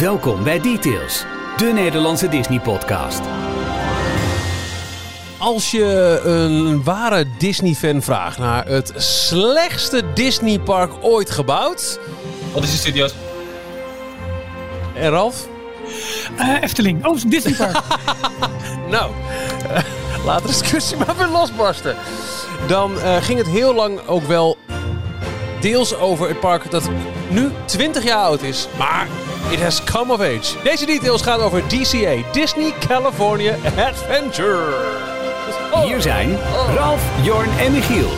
Welkom bij Details, de Nederlandse Disney-podcast. Als je een ware Disney-fan vraagt naar het slechtste Disney-park ooit gebouwd. Wat is de studio's? En Ralf? Uh, Efteling. Oh, Disney Park. nou, uh, laat de discussie maar weer losbarsten. Dan uh, ging het heel lang ook wel deels over het park dat nu 20 jaar oud is. Maar it has come of age. Deze details gaan over DCA, Disney California Adventure. Hier zijn Ralf, Jorn en Michiel.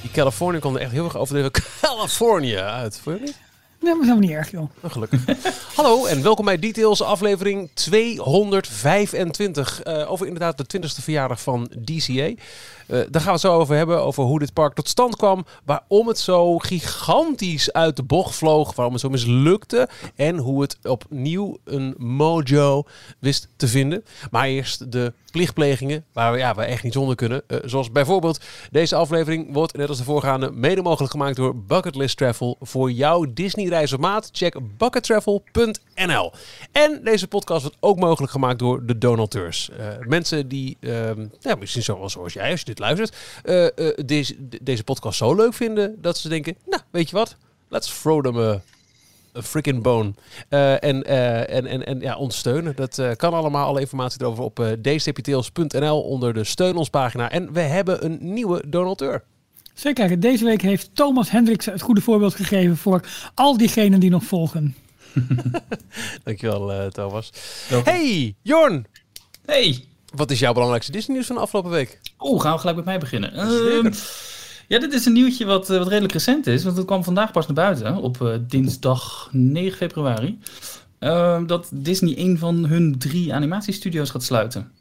Die California kwam er echt heel erg overdreven California uit. Vond je niet? Nee, maar dat is helemaal niet erg, joh. Oh, gelukkig. Hallo en welkom bij Details, aflevering 225. Uh, over inderdaad de 20ste verjaardag van DCA. Uh, daar gaan we het zo over hebben, over hoe dit park tot stand kwam. Waarom het zo gigantisch uit de bocht vloog. Waarom het zo mislukte. En hoe het opnieuw een mojo wist te vinden. Maar eerst de plichtplegingen, waar we, ja, we echt niet zonder kunnen. Uh, zoals bijvoorbeeld deze aflevering wordt, net als de voorgaande, mede mogelijk gemaakt door Bucketlist Travel. Voor jouw Disney-reis op maat, check buckettravel.nl. En deze podcast wordt ook mogelijk gemaakt door de donateurs. Uh, mensen die, uh, ja, misschien zoals, zoals jij, als je dit luistert, uh, deze, deze podcast zo leuk vinden dat ze denken, nou, weet je wat, let's throw them a freaking bone. Uh, en, uh, en, en, en ja, ondersteunen. Dat uh, kan allemaal. Alle informatie erover op uh, dstptails.nl onder de steun ons pagina. En we hebben een nieuwe donateur. Zeker. Deze week heeft Thomas Hendricks het goede voorbeeld gegeven voor al diegenen die nog volgen. Dankjewel, Thomas. Welkom. Hey, Jorn. Hey. Wat is jouw belangrijkste Disney nieuws van de afgelopen week? Oeh, gaan we gelijk met mij beginnen. Uh, ja, dit is een nieuwtje wat, uh, wat redelijk recent is. Want het kwam vandaag pas naar buiten. Op uh, dinsdag 9 februari. Uh, dat Disney een van hun drie animatiestudio's gaat sluiten.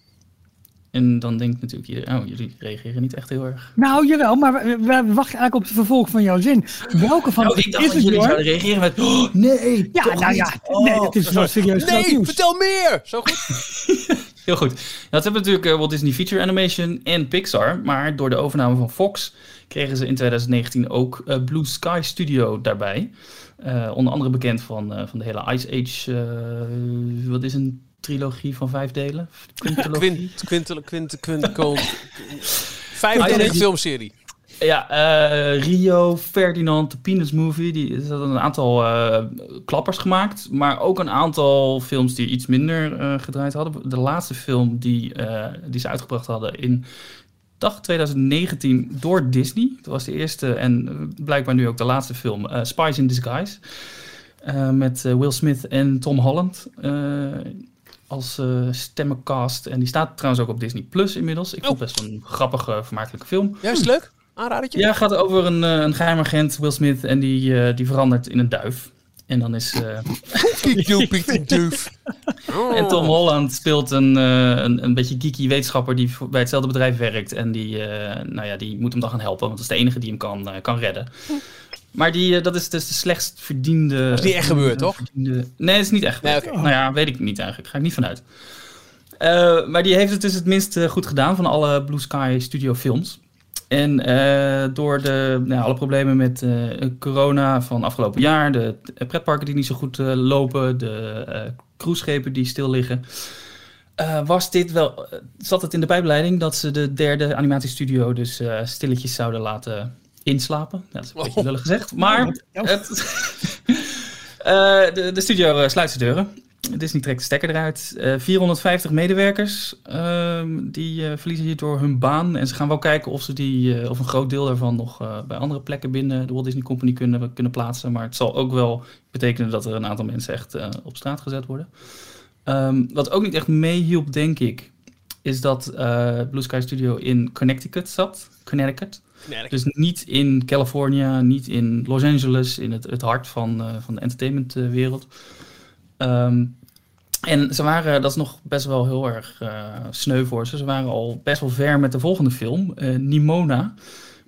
En dan denkt natuurlijk iedereen, oh, jullie reageren niet echt heel erg. Nou, jawel, maar we, we wachten eigenlijk op het vervolg van jouw zin. Welke van nou, ik dacht is dat jullie zouden reageren met, oh, nee, Ja, nou ja, oh, nee, dat is wel serieus Nee, vertel meer! Zo goed. heel goed. Dat hebben natuurlijk uh, Walt Disney Feature Animation en Pixar. Maar door de overname van Fox kregen ze in 2019 ook uh, Blue Sky Studio daarbij. Uh, onder andere bekend van, van de hele Ice Age, wat is een trilogie van vijf delen? Quint, quint, quint, quint, quint, Vijfdelige filmserie. Ja, uh, Rio, Ferdinand, de Peanuts Movie. Die hadden een aantal uh, klappers gemaakt. Maar ook een aantal films die iets minder uh, gedraaid hadden. De laatste film die, die ze uitgebracht hadden in dag 2019 door Disney. Dat was de eerste en blijkbaar nu ook de laatste film. Spies in Disguise. met Will Smith en Tom Holland als uh, stemmencast. En die staat trouwens ook op Disney Plus inmiddels. Ik vond het best wel een grappige, vermakelijke film. Ja, is het leuk? Aanradertje? Ja, gaat over een, uh, een geheimagent, Will Smith, en die, uh, die verandert in een duif. En dan is... een duif. En Tom Holland speelt een, een, een beetje geeky wetenschapper die bij hetzelfde bedrijf werkt. En die, nou ja, die moet hem dan gaan helpen, want dat is de enige die hem kan, kan redden. Maar die, dat is dus de slechtst verdiende... Dat is niet echt gebeurd, toch? Verdiende... Nee, dat is niet echt gebeurd. Nee, okay. Nou ja, weet ik niet eigenlijk. Ga ik niet vanuit. Uh, maar die heeft het dus het minst uh, goed gedaan van alle Blue Sky Studio films. En uh, door de, nou, alle problemen met corona van afgelopen jaar, de pretparken die niet zo goed lopen, de cruiseschepen die stil liggen, was dit wel, zat het in de bijbeleiding dat ze de derde animatiestudio dus stilletjes zouden laten inslapen. Dat is een beetje lullig gezegd. Maar het, uh, de, de, studio sluit zijn deuren. Disney trekt de stekker eruit. Uh, 450 medewerkers uh, die uh, verliezen hierdoor hun baan. En ze gaan wel kijken of ze die, of een groot deel daarvan nog bij andere plekken binnen de Walt Disney Company kunnen, kunnen plaatsen. Maar het zal ook wel betekenen dat er een aantal mensen echt op straat gezet worden. Um, wat ook niet echt meehielp, denk ik, is dat Blue Sky Studio in Connecticut zat. Connecticut. Dus niet in California, niet in Los Angeles, in het, het hart van, van de entertainmentwereld. Um, en ze waren, dat is nog best wel heel erg uh, sneu voor ze. Ze waren al best wel ver met de volgende film, uh, Nimona.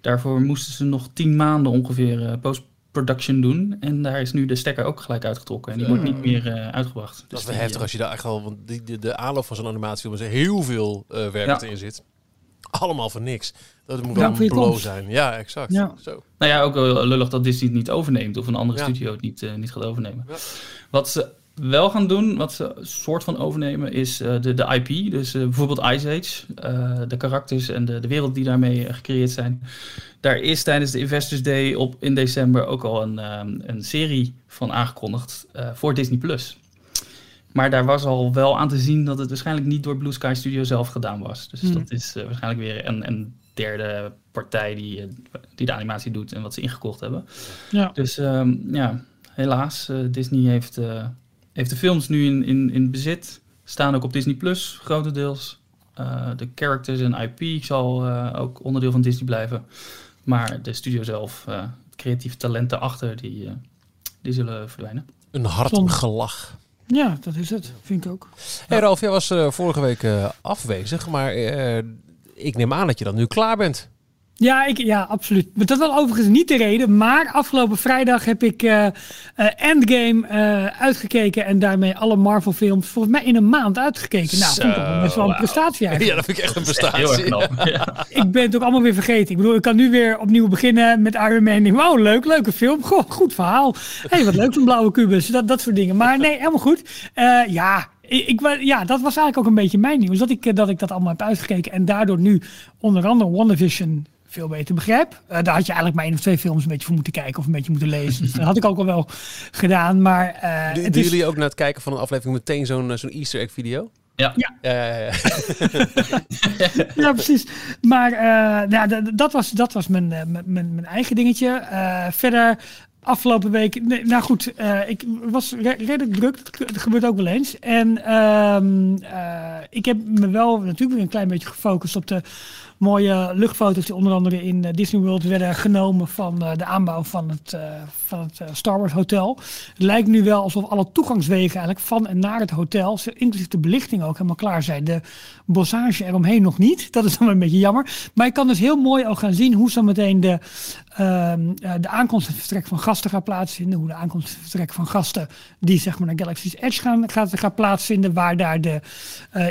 Daarvoor moesten ze nog tien maanden ongeveer post-production doen. En daar is nu de stekker ook gelijk uitgetrokken. En die wordt niet meer uitgebracht. Dat dus is wel heftig als je daar echt al... Want die, de, de aanloop van zo'n animatiefilm is er heel veel werk ja. in zit. Allemaal voor niks. Dat moet wel ja, een blow zijn. Ja, exact. Ja. Zo. Nou ja, ook lullig dat Disney het niet overneemt. Of een andere ja. studio het niet, uh, niet gaat overnemen. Ja. Wat ze wel gaan doen, wat ze soort van overnemen, is de, de IP. Dus bijvoorbeeld Ice Age, de karakters en de, de wereld die daarmee gecreëerd zijn. Daar is tijdens de Investors Day op, in december ook al een, een serie van aangekondigd voor Disney+. Plus. Maar daar was al wel aan te zien dat het waarschijnlijk niet door Blue Sky Studio zelf gedaan was. Dus hmm. dat is waarschijnlijk weer een, een derde partij die, die de animatie doet en wat ze ingekocht hebben. Ja. Dus um, ja, helaas, Disney heeft, heeft de films nu in, in, in bezit. Staan ook op Disney Plus, grotendeels. Uh, de characters en IP zal ook onderdeel van Disney blijven. Maar de studio zelf, creatieve talenten achter, die, die zullen verdwijnen. Een hard gelach. Ja, dat is het. Vind ik ook. Hey Ralf, jij was vorige week afwezig, maar ik neem aan dat je dan nu klaar bent. Ja, ik, ja, absoluut. Maar dat wel overigens niet de reden. Maar afgelopen vrijdag heb ik uh, Endgame uh, uitgekeken. En daarmee alle Marvel films volgens mij in een maand uitgekeken. Nou, Zo, vind ik best wel een prestatie eigenlijk. Ja, dat vind ik echt een prestatie. Heel erg ja. Ik ben het ook allemaal weer vergeten. Ik bedoel, ik kan nu weer opnieuw beginnen met Iron Man. Denk, wow, leuk, leuke film. Goh, goed verhaal. hey, wat leuk, een blauwe kubus. Dat, dat soort dingen. Maar nee, helemaal goed. ja, ik, ja, dat was eigenlijk ook een beetje mijn nieuws. Dat ik, dat ik dat allemaal heb uitgekeken. En daardoor nu onder andere WandaVision veel beter begrijp. Uh, daar had je eigenlijk maar één of twee films een beetje voor moeten kijken of een beetje moeten lezen. Dus dat had ik ook al wel gedaan. Maar, uh, Doen jullie ook na het kijken van een aflevering meteen zo'n eh, zo'n Easter egg video? Ja. Ja. Ja, ja, ja. ja precies. Maar uh, nou, dat was, dat was mijn, mijn, mijn eigen dingetje. verder afgelopen week. Nee, nou goed, uh, ik was redelijk druk. Dat gebeurt ook wel eens. En uh, uh, ik heb me wel natuurlijk weer een klein beetje gefocust op de mooie luchtfoto's die onder andere in eh, Disney World werden genomen van uh, de aanbouw van het, uh, van het Star Wars Hotel. Het lijkt nu wel alsof alle toegangswegen eigenlijk van en naar het hotel, inclusief de belichting ook helemaal klaar zijn. De bossage eromheen nog niet. Dat is dan een beetje jammer. Maar je kan dus heel mooi ook gaan zien hoe zo meteen de, uh, de aankomst en vertrek van gasten gaat plaatsvinden. Hoe de aankomst en vertrek van gasten die zeg maar naar Galaxy's Edge gaan, gaat, gaat plaatsvinden. Waar daar de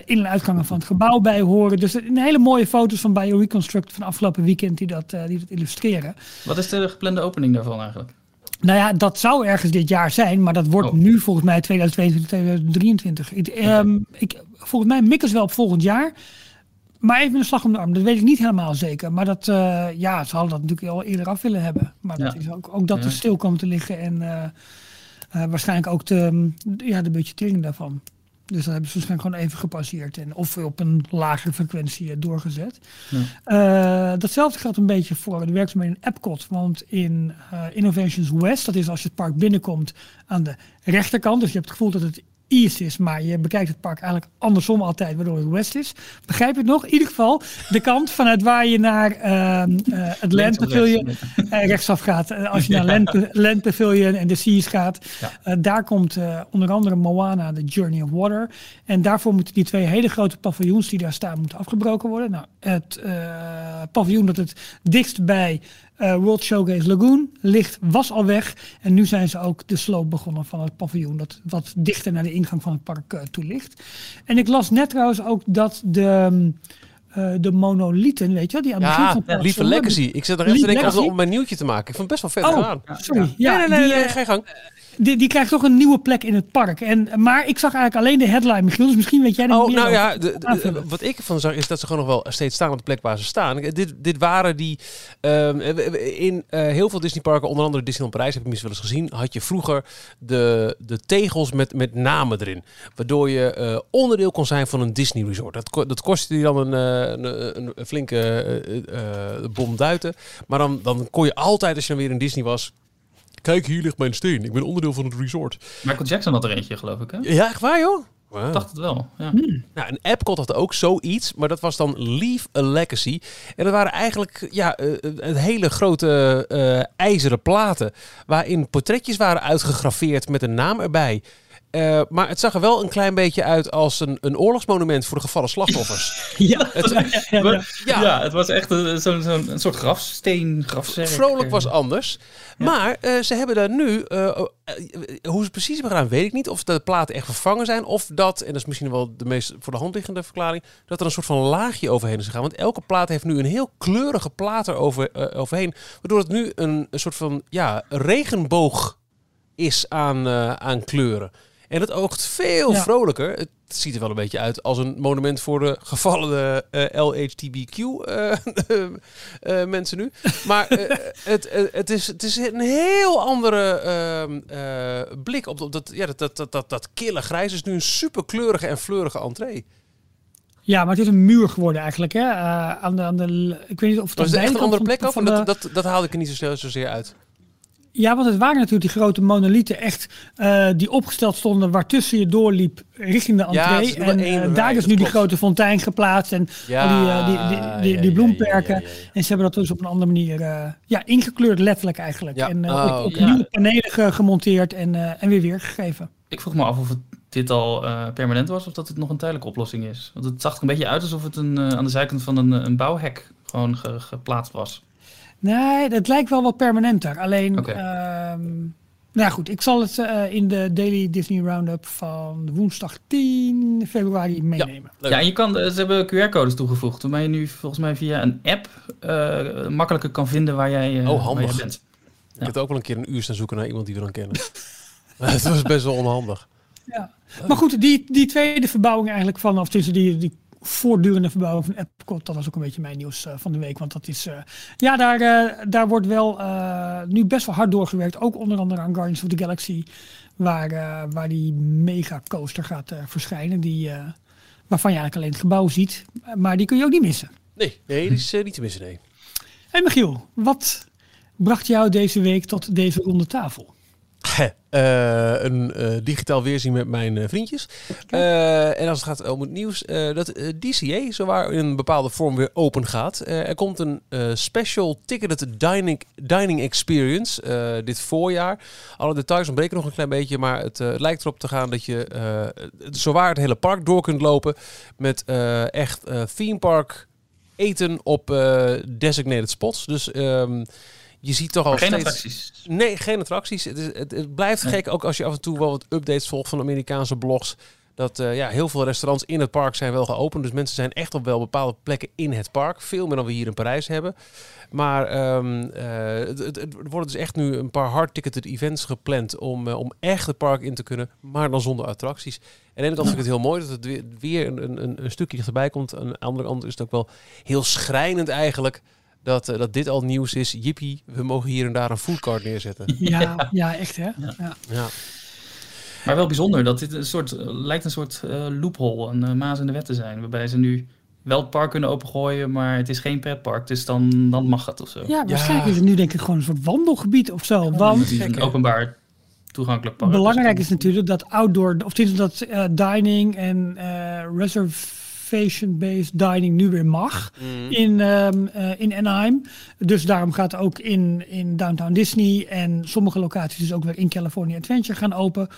in- en uitgangen van het gebouw bij horen. Dus een hele mooie foto's van Bio-Reconstruct van afgelopen weekend die dat, uh, die dat illustreren. Wat is de geplande opening daarvan eigenlijk? Nou ja, dat zou ergens dit jaar zijn, maar dat wordt oh. nu volgens mij 2022, 2023. Ik, um, ik, volgens mij mikken ze wel op volgend jaar. Maar even een slag om de arm, dat weet ik niet helemaal zeker. Maar dat, uh, ja, ze hadden dat natuurlijk al eerder af willen hebben. Maar dat is ook, ook dat ja. er stil komt te liggen en uh, waarschijnlijk ook de, ja, de budgettering daarvan. Dus dat hebben ze waarschijnlijk gewoon even gepasseerd. En of op een lagere frequentie doorgezet. Ja. Uh, datzelfde geldt een beetje voor de werkzaamheden in Epcot. Want in uh, Innovations West, dat is als je het park binnenkomt aan de rechterkant. Dus je hebt het gevoel dat het east is, maar je bekijkt het park eigenlijk andersom altijd, waardoor het west is. Begrijp je het nog? In ieder geval de kant vanuit waar je naar uh, uh, het Land Pavilion uh, rechtsaf gaat. als je naar Land, Land Pavilion en de Seas gaat, ja. daar komt onder andere Moana, The Journey of Water. En daarvoor moeten die twee hele grote paviljoens die daar staan, moeten afgebroken worden. Nou, het paviljoen dat het dichtst bij uh, World Showcase Lagoon ligt, was al weg. En nu zijn ze ook de sloop begonnen van het paviljoen. Dat wat dichter naar de ingang van het park uh, toe ligt. En ik las net trouwens ook dat de... Uh, de monolieten, weet je die aan het ja, begin van het Lieve Legacy. Ik zit er even te denken om mijn nieuwtje te maken. Ik vond het best wel vet oh, gedaan. Sorry. Ja, nee, nee, nee, nee, ga je gang die, die krijgt toch een nieuwe plek in het park. En, maar ik zag eigenlijk alleen de headline, Michiel. Dus misschien weet jij er oh, meer nou ja, de, de, wat ik van zag is dat ze gewoon nog wel steeds staan op de plek waar ze staan. Dit, dit waren die... Um, in uh, heel veel Disneyparken, onder andere Disneyland Parijs, heb ik misschien wel eens gezien, had je vroeger de, de tegels met, met namen erin. Waardoor je uh, onderdeel kon zijn van een Disney Resort. Dat, dat kostte je dan een, een, een, een flinke uh, bom duiten. Maar dan, dan kon je altijd, als je dan weer in Disney was, Kijk, hier ligt mijn steen. Ik ben onderdeel van het resort. Michael Jackson had er eentje, geloof ik, hè? Ja, echt waar, joh? Wow. Ik dacht het wel, ja. Hmm. Nou, een Epcot had ook zoiets, maar dat was dan Leave a Legacy. En dat waren eigenlijk ja, uh, een hele grote uh, ijzeren platen... waarin portretjes waren uitgegraveerd met een naam erbij. Uh, maar het zag er wel een klein beetje uit als een, een oorlogsmonument voor de gevallen slachtoffers. ja, het, ja, ja, ja. ja, het was echt zo'n zo, zo een soort grafsteen, grafzerk. Vrolijk was anders. Maar uh, ze hebben daar nu, uh, hoe ze het precies hebben gedaan, weet ik niet. Of de platen echt vervangen zijn. Of dat, en dat is misschien wel de meest voor de hand liggende verklaring, dat er een soort van laagje overheen is gegaan. Want elke plaat heeft nu een heel kleurige plaat er over, overheen. Waardoor het nu een, een soort van ja, regenboog is aan, aan kleuren. En het oogt veel vrolijker. Het ziet er wel een beetje uit als een monument voor de gevallen uh, LHTBQ uh, mensen nu. Maar het, het, is, het is een heel andere ehm, blik op, op dat, ja, dat, dat, dat, dat, kille grijs. is nu een super kleurige en fleurige entree. Ja, maar het is een muur geworden eigenlijk. Hè? Uh, aan de, aan de, ik weet niet of het is echt een andere plek af. Dat, dat, dat haalde ik er niet zo zozeer uit. Ja, want het waren natuurlijk die grote monolieten echt uh, die opgesteld stonden waartussen je doorliep richting de entree. Ja, en uh, daar is nu die grote fontein geplaatst en ja, al die, uh, die, die, die, die bloemperken. En ze hebben dat dus op een andere manier ja, ingekleurd, letterlijk eigenlijk. En oh, op, op nieuwe panelen gemonteerd en, en weer weergegeven. Ik vroeg me af of het dit al permanent was of dat het nog een tijdelijke oplossing is. Want het zag er een beetje uit alsof het een, aan de zijkant van een, een bouwhek gewoon geplaatst was. Nee, dat lijkt wel wat permanenter. Alleen, okay. Ehm, nou goed, ik zal het uh, in de Daily Disney Roundup van woensdag 10 februari meenemen. Ja, ja en je kan, ze hebben QR-codes toegevoegd, waarmee je nu volgens mij via een app uh, makkelijker kan vinden waar jij, uh, oh, handig. Jij bent. Ik heb ook wel een keer een uur staan zoeken naar iemand die we dan kennen. Het was best wel onhandig. Ja. Maar goed, die, die tweede verbouwing eigenlijk van, of tussen die, die voortdurende verbouwing van Epcot. Dat was ook een beetje mijn nieuws uh, van de week. Want dat is, uh, ja, daar, uh, daar wordt wel nu best wel hard doorgewerkt. Ook onder andere aan Guardians of the Galaxy. Waar, waar die mega coaster gaat verschijnen. Die, waarvan je eigenlijk alleen het gebouw ziet. Maar die kun je ook niet missen. Nee, nee die is niet te missen, nee. Hey Michiel, wat bracht jou deze week tot deze ronde tafel? Uh, een uh, digitaal weerzien met mijn uh, vriendjes. en als het gaat om het nieuws, dat DCA zowaar in een bepaalde vorm weer open gaat. er komt een special ticketed dining, dining experience dit voorjaar. Alle details ontbreken nog een klein beetje, maar het, lijkt erop te gaan dat je zowaar het hele park door kunt lopen met echt theme park eten op designated spots. Dus... Um, je ziet toch al geen attracties. Nee, geen attracties. Het, is, het, blijft gek, ook als je af en toe wel wat updates volgt van Amerikaanse blogs. Dat uh, ja, heel veel restaurants in het park zijn wel geopend. Dus mensen zijn echt op wel bepaalde plekken in het park. Veel meer dan we hier in Parijs hebben. Maar um, uh, het, het, worden dus echt nu een paar hard-ticketed events gepland om, uh, om echt het park in te kunnen. Maar dan zonder attracties. En aan de vind ik het heel mooi dat het weer, weer een, een, een stukje dichterbij komt. Aan de andere kant is het ook wel heel schrijnend eigenlijk dat, uh, dat dit al nieuws is. Jippie, we mogen hier en daar een foodcart neerzetten. Ja, ja echt hè? Ja. ja. Maar wel bijzonder dat dit een soort, eh, lijkt een soort uh, loophole, een uh, maas in de wet te zijn. Waarbij ze nu wel het park kunnen opengooien, maar het is geen pretpark. Dus dan, dan mag het of zo. Ja, waarschijnlijk ja. is het nu denk ik gewoon een soort wandelgebied of zo. want het is een openbaar toegankelijk park. Belangrijk dus is natuurlijk dat outdoor, of is dat dining en reserve based dining nu weer mag mm. in, um, uh, in Anaheim. Dus daarom gaat ook in, in Downtown Disney en sommige locaties dus ook weer in California Adventure gaan open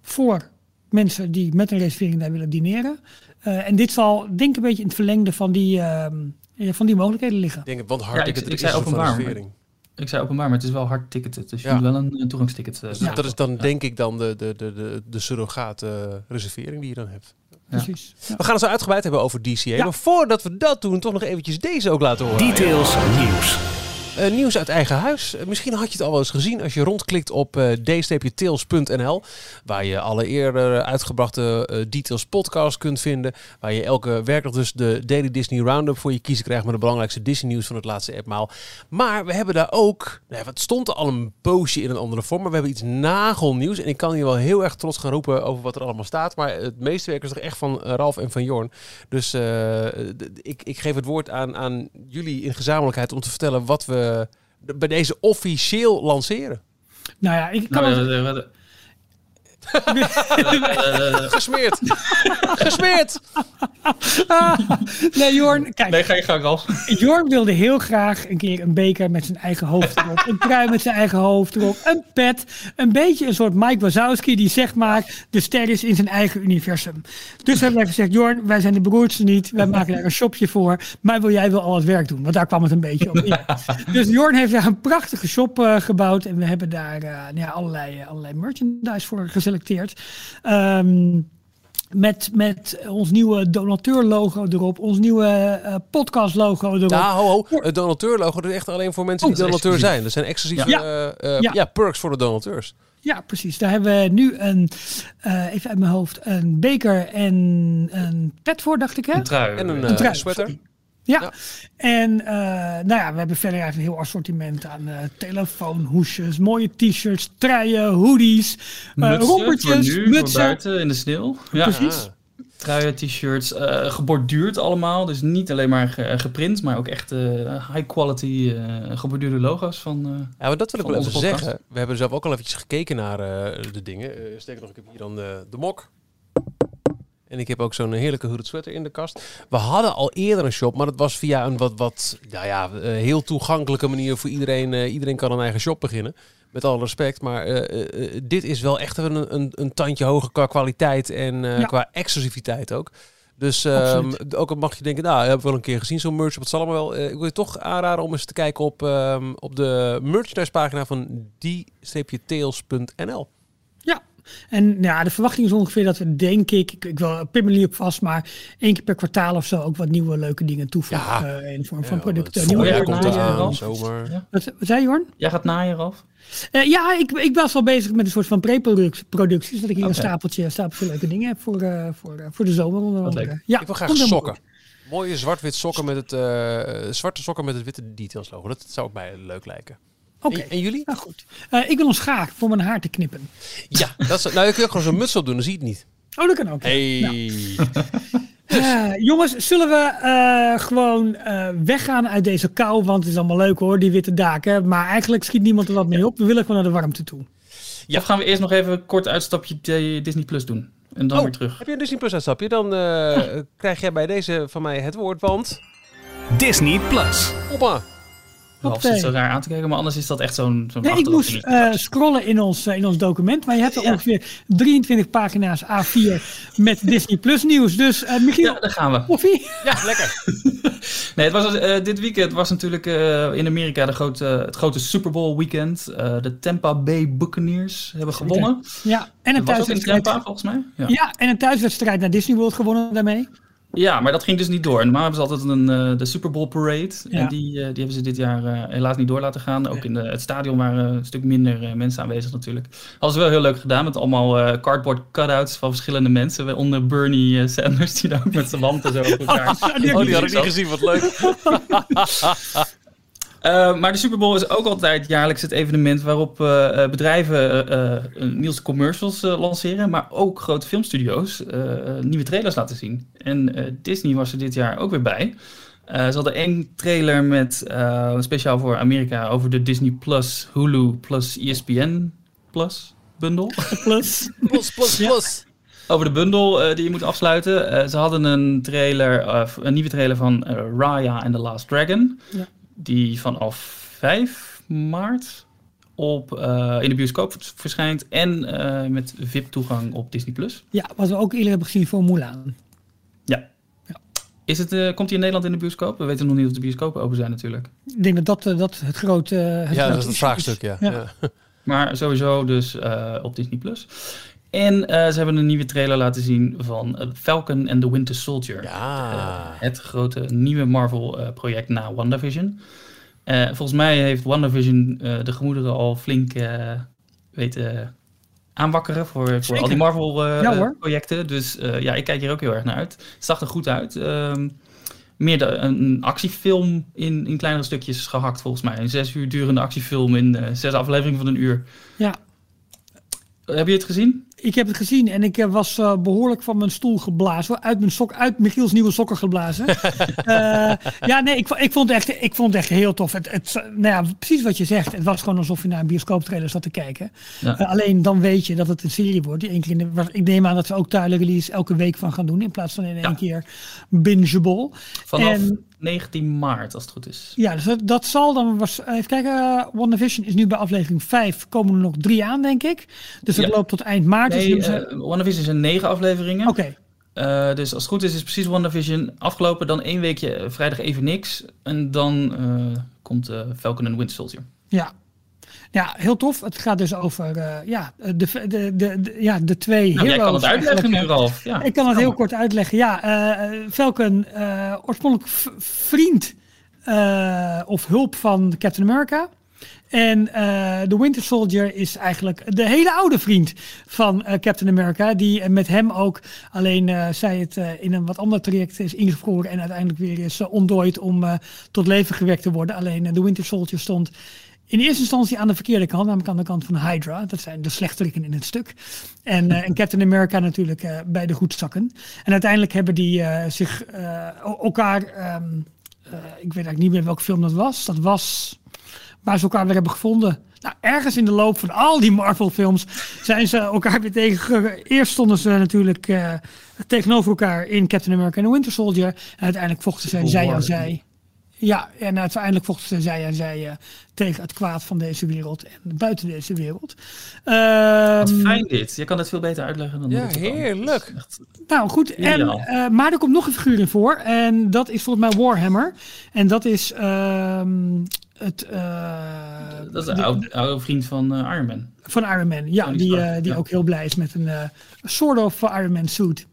voor mensen die met een reservering daar willen dineren. Uh, en dit zal denk ik een beetje in het verlengde van die, uh, van die mogelijkheden liggen. Denk, want hard ja, ik, ik, zei openbaar. Ik zei openbaar, maar het is wel hard ticketed. Dus je ja. moet wel een, een toegangsticket. Uh, ja. Dat is dan denk ik dan de, de, de, de, de surrogaat reservering die je dan hebt. Precies. We gaan het zo uitgebreid hebben over DCA. Maar voordat we dat doen, toch nog eventjes deze ook laten horen. Details nieuws. Uh, nieuws uit eigen huis. Uh, misschien had je het al wel eens gezien als je rondklikt op uh, d-tails.nl. Waar je alle eerder uitgebrachte Details podcast kunt vinden. Waar je elke werkdag dus de Daily Disney Roundup voor je kiezen krijgt. Met de belangrijkste Disney nieuws van het laatste appmaal. Maar we hebben daar ook, nou, het stond er al een poosje in een andere vorm. Maar we hebben iets nagelnieuws. En ik kan hier wel heel erg trots gaan roepen over wat er allemaal staat. Maar het meeste werk is toch echt van Ralf en van Jorn. Dus ik, ik geef het woord aan, aan jullie in gezamenlijkheid om te vertellen wat we eh, bij deze officieel lanceren? Nou ja, ik kan... Nou, Gesmeerd. Gesmeerd. nee, Jorn, kijk. Nee, ga je gang, al. Jorn wilde heel graag een keer een beker met zijn eigen hoofd erop. Een trui met zijn eigen hoofd erop. Een pet. Een beetje een soort Mike Wazowski die zegt maar de ster is in zijn eigen universum. Dus hebben wij gezegd, Jorn, wij zijn de broertjes niet. Wij maken daar een shopje voor. Maar wil jij wel al het werk doen? Want daar kwam het een beetje op in. dus Jorn heeft daar een prachtige shop uh, gebouwd. En we hebben daar uh, ja, allerlei, allerlei merchandise voor geselecteerd. Um, met, met ons nieuwe donateur-logo erop, ons nieuwe uh, podcast-logo erop. Ja, ho, ho. Het donateur-logo is echt alleen voor mensen die oh, donateur zijn. Er zijn exclusieve ja. Uh, ja. ja. perks voor de donateurs. Ja, precies. Daar hebben we nu een, uh, even uit mijn hoofd, een beker en een pet voor, dacht ik. Hè? Een trui. En een, een trui. sweater. Ja. En uh, nou ja, we hebben verder even een heel assortiment aan uh, telefoonhoesjes, mooie t-shirts, truien, hoodies, uh, rompertjes, nu, mutsen. buiten in de sneeuw. Ja. Precies. Truien, t-shirts, geborduurd allemaal. Dus niet alleen maar geprint, maar ook echt high quality geborduurde logo's van. ja, maar dat wil ik wel even zeggen. We hebben zelf ook al eventjes gekeken naar de dingen. Sterker nog, ik heb hier dan de mok. En ik heb ook zo'n heerlijke hooded sweater in de kast. We hadden al eerder een shop, maar dat was via een wat, wat nou ja, eh, heel toegankelijke manier voor iedereen. Uh, iedereen kan een eigen shop beginnen. Met alle respect. Maar uh, dit is wel echt een, een, een tandje hoger qua kwaliteit en qua exclusiviteit ook. Dus um, ook mag je denken, nou, hebben we wel een keer gezien zo'n merch. Het zal allemaal wel. ik wil je toch aanraden om eens te kijken op, um, op de merchandise pagina van die-tails.nl. En ja, de verwachting is ongeveer dat we, denk ik, ik, ik wil pim op vast, maar één keer per kwartaal of zo ook wat nieuwe leuke dingen toevoegen ja. uh, in vorm van producten. Nieuwe ja, komt aan, zomer. Wat, wat zei Jorn? Jij gaat naaien, Ralf? Uh, ja, ik, ik was al bezig met een soort van pre-producties. Dat ik hier een stapeltje, stapeltje leuke dingen heb voor, uh, voor, uh, voor de zomer onder andere. Ja, ik wil graag sokken. Mooie zwart-wit sokken met het zwarte sokken met het witte details logo. Dat zou ook mij leuk lijken. Oké. En, jullie? Nou goed. Uh, ik wil een schaar voor mijn haar te knippen. Ja, dat is, nou je kunt gewoon zo'n muts op doen, dan zie je het niet. Oh, dat kan ook. Hey. Nou. uh, jongens, zullen we uh, gewoon weggaan uit deze kou? Want het is allemaal leuk hoor, die witte daken. Maar eigenlijk schiet niemand er wat mee op. We willen gewoon naar de warmte toe. Ja, of gaan we eerst nog even een kort uitstapje Disney Plus doen? En dan oh, weer terug. Heb je een Disney Plus uitstapje? Dan krijg jij bij deze van mij het woord, want... Disney Plus. Hoppa. Ralf zit zo raar aan te kijken, maar anders is dat echt zo'n nee, ik moest uh, scrollen in ons, uh, in ons document, maar je hebt er ongeveer 23 pagina's A4 met Disney Plus nieuws. Dus uh, Michiel, ja, daar gaan we. Koffie? Ja, lekker. nee, het was, dit weekend was natuurlijk in Amerika de grote, het grote Super Bowl weekend. de Tampa Bay Buccaneers hebben gewonnen. Ja, en een thuiswedstrijd. volgens mij. Ja. ja, en een thuiswedstrijd naar Disney World gewonnen daarmee. Ja, maar dat ging dus niet door. Normaal hebben ze altijd een, uh, de Super Bowl Parade. En die, uh, die hebben ze dit jaar uh, helaas niet door laten gaan. Ook in de, het stadion waren een stuk minder mensen aanwezig natuurlijk. Hadden ze wel heel leuk gedaan met allemaal cardboard cutouts van verschillende mensen. Onder Bernie Sanders, die daar ook met zijn lampen zo op elkaar... oh, die had ik niet gezien, wat leuk. Uh, maar de Super Bowl is ook altijd jaarlijks het evenement waarop uh, bedrijven uh, nieuwste commercials lanceren, maar ook grote filmstudio's nieuwe trailers laten zien. En Disney was er dit jaar ook weer bij. ze hadden één trailer met speciaal voor Amerika over de Disney Plus, Hulu plus ESPN Plus bundel. Plus, plus, plus, plus. Over de bundel die je moet afsluiten. ze hadden een trailer, een nieuwe trailer van Raya and the Last Dragon. Ja die vanaf 5 maart op, uh, in de bioscoop verschijnt en uh, met VIP-toegang op Disney+. Plus. Ja, wat we ook eerder hebben gezien voor Mulan. Ja. ja. Is het, uh, komt hij in Nederland in de bioscoop? We weten nog niet of de bioscopen open zijn natuurlijk. Ik denk dat dat, dat het grote... Het ja, dat is het vraagstuk, ja. ja. ja. Maar sowieso dus op Disney+. Plus. En uh, ze hebben een nieuwe trailer laten zien van Falcon and the Winter Soldier. Ja. Uh, het grote nieuwe Marvel-project uh, na WandaVision. volgens mij heeft WandaVision de gemoederen al flink weten aanwakkeren voor, voor al die Marvel-projecten. Ja, dus ja, ik kijk hier ook heel erg naar uit. Het zag er goed uit. Ehm, meer de, een actiefilm in, in kleinere stukjes gehakt, volgens mij. Een zes uur durende actiefilm in zes afleveringen van een uur. Ja. Heb je het gezien? Ik heb het gezien en ik eh, was uh, behoorlijk van mijn stoel geblazen. Uit mijn sok, uit Michiels nieuwe sokken geblazen. uh, ja, nee, ik, ik, vond het echt, ik vond het echt heel tof. Het, het, nou ja, precies wat je zegt. Het was gewoon alsof je naar een bioscooptrailer zat te kijken. Ja. alleen dan weet je dat het een serie wordt. Die één keer in de, ik neem aan dat ze ook duidelijk release elke week van gaan doen. In plaats van in één ja. keer bingeable. Vanaf en, 19 maart, als het goed is. Ja, dus dat, dat zal dan... Was, even kijken, WandaVision is nu bij aflevering 5. Komen er nog drie aan, denk ik. Dus dat loopt tot eind maart. Nee, dus uh, WandaVision zijn negen afleveringen. Oké. Okay. Uh, dus als het goed is, is precies WandaVision afgelopen. Dan één weekje, vrijdag even niks. En dan komt Falcon en Winter Soldier. Ja, Ja, heel tof. Het gaat dus over uh, ja, de, de, de, de, ja, de twee nou, heroes. Jij kan het uitleggen nu, Ralf. Ja, ik kan het heel kort uitleggen. Ja, uh, Falcon, uh, oorspronkelijk vriend of hulp van Captain America. En de Winter Soldier is eigenlijk de hele oude vriend van Captain America. Die met hem ook, alleen zij het in een wat ander traject is ingevroren. En uiteindelijk weer is ontdooid om tot leven gewekt te worden. Alleen de Winter Soldier stond in eerste instantie aan de verkeerde kant, namelijk aan de kant van Hydra. Dat zijn de slechteriken in het stuk. En, uh, en Captain America natuurlijk uh, bij de goedzakken. En uiteindelijk hebben die uh, zich elkaar, um, ik weet eigenlijk niet meer welke film dat was. Dat was waar ze elkaar weer hebben gevonden. Nou, ergens in de loop van al die Marvel-films zijn ze elkaar weer tegen. Eerst stonden ze natuurlijk tegenover elkaar in Captain America en Winter Soldier. En uiteindelijk vochten ze zij aan zij. Ja, en uiteindelijk vochten zij en zij uh, tegen het kwaad van deze wereld en buiten deze wereld. Wat fijn dit. Je kan het veel beter uitleggen dan Ja, heerlijk. Echt... Nou goed, en, uh, maar er komt nog een figuur in voor. En dat is volgens mij Warhammer. En dat is ehm, het... Eh, dat is een oude, oude, vriend van Iron Man. Van Iron Man, ja. Die, die ook heel blij is met een soort of Iron Man suit.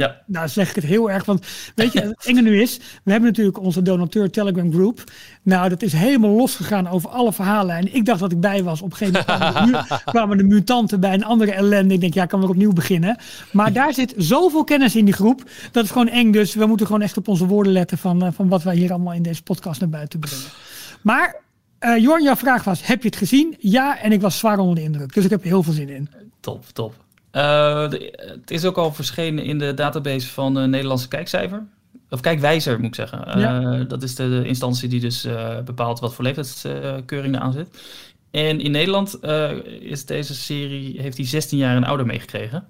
Ja. Nou, zeg ik het heel erg. Want weet je, het enge nu is, we hebben natuurlijk onze donateur Telegram Group. Nou, dat is helemaal losgegaan over alle verhaallijnen. Ik dacht dat ik bij was. Op een gegeven moment kwamen de, kwamen de mutanten bij een andere ellende. Ik denk, ja, ik kan weer opnieuw beginnen. Maar daar zit zoveel kennis in die groep. Dat is gewoon eng. Dus we moeten gewoon echt op onze woorden letten van, eh, van wat wij hier allemaal in deze podcast naar buiten brengen. Maar uh, Jorn, jouw vraag was, heb je het gezien? Ja, en ik was zwaar onder de indruk. Dus ik heb er heel veel zin in. Top, top. Uh, het is ook al verschenen in de database van de Nederlandse kijkcijfer. Of kijkwijzer moet ik zeggen. Uh, dat is de, de, instantie die dus uh, bepaalt wat voor leeftijdskeuring er aan zit. En in Nederland is deze serie, heeft hij 16 jaar en ouder meegekregen.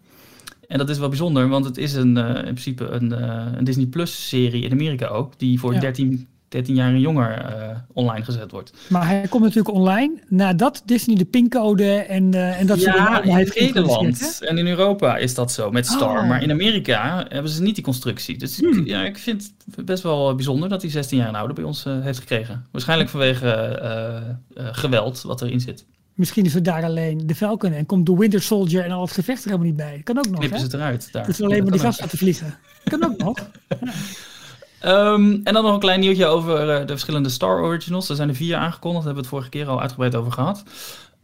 En dat is wel bijzonder, want het is een, in principe een, een Disney Plus serie in Amerika ook. Die voor ja. 13 13 jaar en jonger uh, online gezet wordt. Maar hij komt natuurlijk online nadat Disney de pincode en, uh, en dat ja, soort dingen allemaal heeft in Nederland en in Europa is dat zo met Star. Oh. Maar in Amerika hebben ze niet die constructie. Dus hmm. ja, ik vind het best wel bijzonder dat hij 16 jaar en ouder bij ons uh, heeft gekregen. Waarschijnlijk vanwege geweld wat erin zit. Misschien is het daar alleen de Falcon en komt de Winter Soldier en al het gevecht er helemaal niet bij. Kan ook nog. Knippen ze eruit. Daar. Dat is alleen maar die gast laten vliegen. Kan ook nog. Ja. Um, en dan nog een klein nieuwtje over uh, de verschillende Star Originals. Er zijn er vier aangekondigd, daar hebben we het vorige keer al uitgebreid over gehad.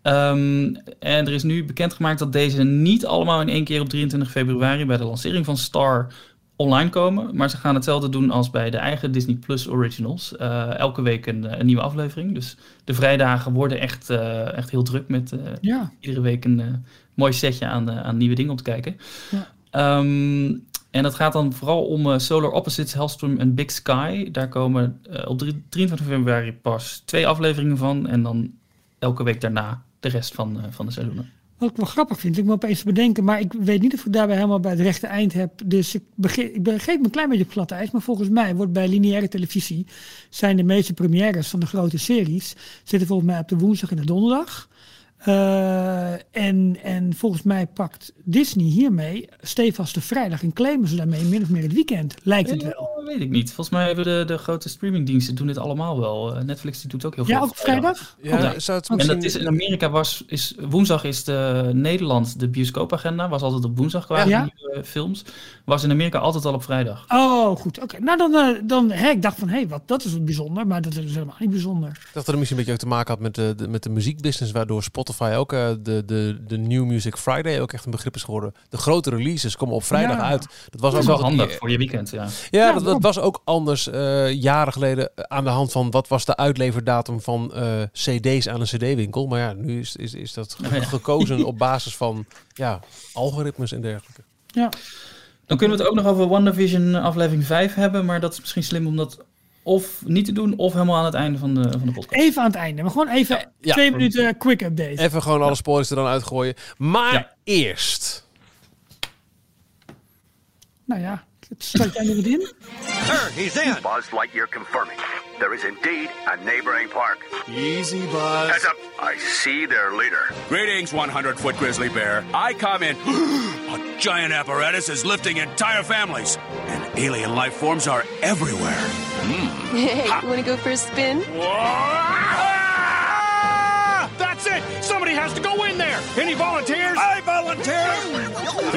Um, en er is nu bekendgemaakt dat deze niet allemaal in één keer op 23 februari bij de lancering van Star online komen. Maar ze gaan hetzelfde doen als bij de eigen Disney Plus Originals. Uh, elke week een, een, nieuwe aflevering. Dus de vrijdagen worden echt, uh, echt heel druk met ja. iedere week een mooi setje aan, aan nieuwe dingen om te kijken. Ja. Um, en dat gaat dan vooral om uh, Solar Opposites, Hellstrom en Big Sky. Daar komen uh, op 23 februari pas twee afleveringen van. En dan elke week daarna de rest van, uh, van de seizoenen. Wat ik wel grappig vind, ik me opeens bedenken, maar ik weet niet of ik daarbij helemaal bij het rechte eind heb. Dus ik, begin, ik begeef me een klein beetje op glad ijs, maar volgens mij wordt bij lineaire televisie zijn de meeste premières van de grote series zitten volgens mij op de woensdag en de donderdag. Uh, en, en volgens mij pakt Disney hiermee stevast de vrijdag en claimen ze daarmee min of meer het weekend. Lijkt het wel. Ja, weet ik niet. Volgens mij hebben de, de grote streamingdiensten doen dit allemaal wel. Uh, Netflix die doet ook heel veel. Ja, ook vrijdag? Ja, ja. Zou het En dat is in Amerika was is woensdag is de Nederland de bioscoopagenda was altijd op woensdag qua ja? nieuwe films. Was in Amerika altijd al op vrijdag. Oh, goed. Oké. Nou dan, uh, dan hè, ik dacht van hé, hey, wat dat is wat bijzonder, maar dat is helemaal niet bijzonder. Ik dacht dat het misschien een beetje ook te maken had met de, de met de muziekbusiness waardoor Spotify ook uh, de, de, de New Music Friday ook echt een begrip is geworden. De grote releases komen op vrijdag ja. uit. Dat was ook wel handig voor je weekend. Ja, ja, dat, dat, was ook anders uh, jaren geleden aan de hand van wat was de uitleverdatum van uh, CD's aan een CD-winkel. Maar ja, nu is, is, is dat gekozen op basis van ja, algoritmes en dergelijke. Ja. Dan kunnen we het ook nog over WandaVision aflevering 5 hebben. Maar dat is misschien slim om dat of niet te doen, of helemaal aan het einde van de, van de podcast. Even aan het einde, maar gewoon even ja, twee ja. minuten quick update. Even gewoon alle spoilers er dan uitgooien. Maar ja. eerst. Nou ja, start jij er in? Sir, he's in. Buzz Lightyear confirming. There is indeed a neighboring park. Easy, Buzz. Heads up. I see their leader. Greetings, 100-foot grizzly bear. I comment. a giant apparatus is lifting entire families. And alien life forms are everywhere. Mm. Hey, ha. you want to go for a spin? Ah! That's it! Somebody has to go in there! Any volunteers? I volunteer!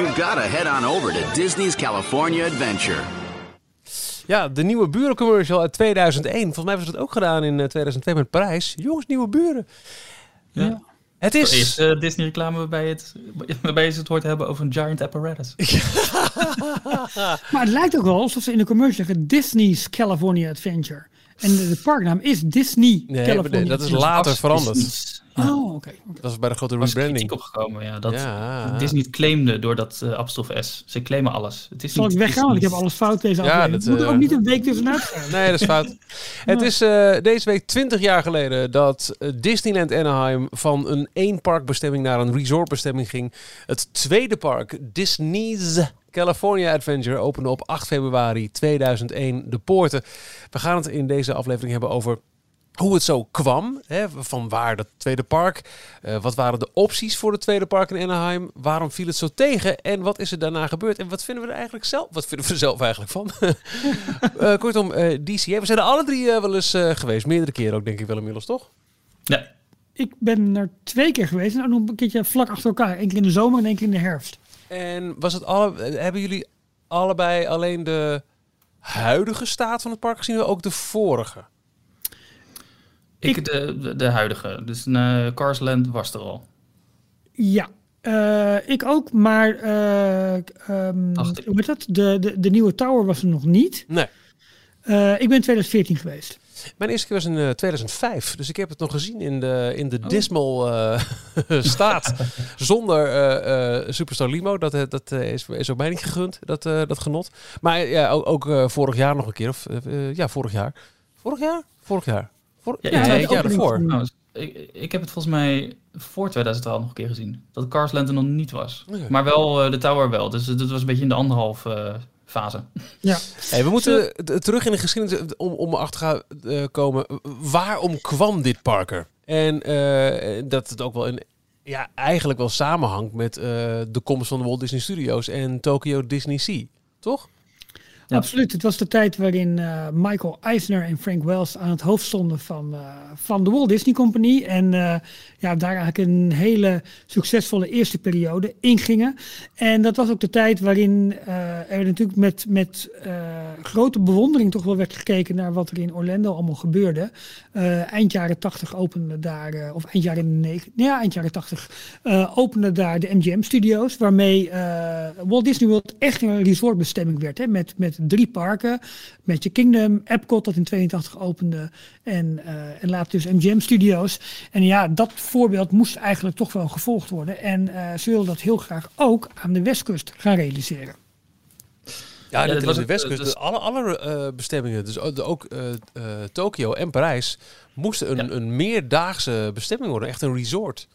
You gotta head on over to Disney's California Adventure. Ja, de nieuwe burencommercial uit 2001. Volgens mij was het ook gedaan in 2002 met Parijs. Jongens, nieuwe buren. Ja. Het is... uh, Disney-reclame waarbij, het, waarbij ze het hoort hebben over een giant apparatus. maar het lijkt ook wel alsof ze in de commercial zeggen Disney's California Adventure. En de, de parknaam is Disney Nee, California nee, dat is later veranderd. Disney's. Oh, oké. Dat was bij de grote was rebranding. opgekomen, ja. Dat Ja. Disney claimde door dat uh, apostrof S. Ze claimen alles. Het is Zal ik weggaan, want ik heb alles fout deze Ja, aflevering. dat, Moet er eh, ook niet een week tussenuit gaan. Nee, dat is fout. Het is eh, deze week 20 jaar geleden dat eh, Disneyland Anaheim van een één parkbestemming naar een resortbestemming ging. Het tweede park, Disney's California Adventure, opende op 8 februari 2001 de poorten. We gaan het in deze aflevering hebben over hoe het zo kwam, hè, van waar dat tweede park, eh, wat waren de opties voor het tweede park in Anaheim, waarom viel het zo tegen en wat is er daarna gebeurd en wat vinden we er eigenlijk zelf, wat vinden we er zelf eigenlijk van? Eh, kortom, eh DCA, we zijn er alle drie wel eens eh, geweest, meerdere keren ook denk ik wel inmiddels, toch? Ja. Ik ben er twee keer geweest en ook nog een keertje vlak achter elkaar. Eén keer in de zomer en één keer in de herfst. En was het alle, hebben jullie allebei alleen de huidige staat van het park gezien of ook de vorige? Ik, de, de, huidige. Dus uh, Carsland was er al. Ja, eh, ik ook, maar eh, ehm, hoe heet dat? De, de, de nieuwe tower was er nog niet. Nee. Eh, ik ben in 2014 geweest. Mijn eerste keer was in eh, 2005, dus ik heb het nog gezien in de, in de Oh. dismal eh, staat. Zonder eh, eh, Superstar Limo. Dat, dat is, is ook mij niet gegund, dat, eh, dat genot. Maar ja, ook, ook vorig jaar nog een keer. Of, ja, vorig jaar. Vorig jaar? Vorig jaar. Ja, het jaar ervoor. van- Trouwens, ik, ik heb het volgens mij voor 2012 nog een keer gezien. Dat Carsland er nog niet was. Oké. Maar wel eh, de Tower wel. Dus dat was een beetje in de anderhalf eh, fase. Ja, Hey, we moeten terug in de geschiedenis om, om erachter gaan eh, komen. Waarom kwam dit Parker? En eh, dat het ook wel in, ja, eigenlijk wel samenhangt met eh, de komst van de Walt Disney Studios en Tokyo Disney Sea. Toch? Absoluut. Het was de tijd waarin eh, Michael Eisner en Frank Wells aan het hoofd stonden van, eh, van de Walt Disney Company. En eh, ja, daar eigenlijk een hele succesvolle eerste periode ingingen. En dat was ook de tijd waarin er natuurlijk met, met grote bewondering toch wel werd gekeken naar wat er in Orlando allemaal gebeurde. Eind jaren 80 opende daar, of eind jaren 9, ja, eind jaren 80 eh opende daar de MGM Studios, waarmee Walt Disney World echt een resortbestemming werd. Hè, met, met drie parken, Magic Kingdom, Epcot dat in 82 opende en, eh, en later dus MGM Studios. En ja, dat voorbeeld moest eigenlijk toch wel gevolgd worden. En eh, ze wilden dat heel graag ook aan de westkust gaan realiseren. Ja, dat was de Westkust. dus- de- alle alle eh, bestemmingen, dus ook, eh, eh, Tokio en Parijs, moesten een, Ja. een meerdaagse bestemming worden. Echt een resort.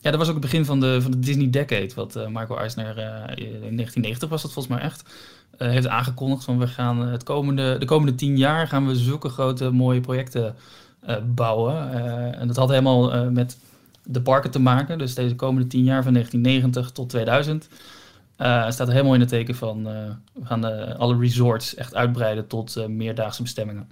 Ja, dat was ook het begin van de, van de Disney Decade. Wat eh, Michael Eisner eh, in 1990 was dat volgens mij echt. Eh, heeft aangekondigd van we gaan het komende, de komende tien jaar gaan we zulke grote mooie projecten eh, bouwen. Eh, en dat had helemaal eh, met de parken te maken. Dus deze komende tien jaar van 1990 tot 2000 eh, staat helemaal in het teken van eh, we gaan eh, alle resorts echt uitbreiden tot eh, meerdaagse bestemmingen.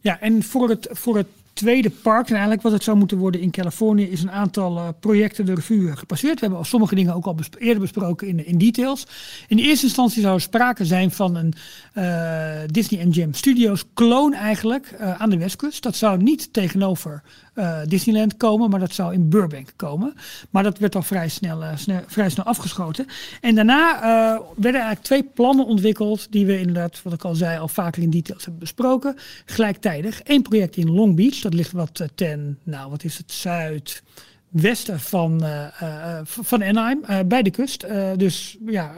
Ja, en voor het, voor het tweede park, en eigenlijk wat het zou moeten worden in Californië, is een aantal eh, projecten de revue gepasseerd. We hebben al sommige dingen ook al eerder besproken in, in details. In eerste instantie zou er sprake zijn van een Disney MGM Studios clone eigenlijk eh, aan de westkust. Dat zou niet tegenover eh, Disneyland komen, maar dat zou in Burbank komen. Maar dat werd al vrij snel, eh, vrij snel afgeschoten. En daarna eh, werden eigenlijk twee plannen ontwikkeld, die we inderdaad, wat ik al zei, al vaker in details hebben besproken. Gelijktijdig. Eén project in Long Beach, dat ligt wat eh, ten, nou wat is het, zuidwesten van, eh, eh, van Anaheim, eh, bij de kust. Dus ja,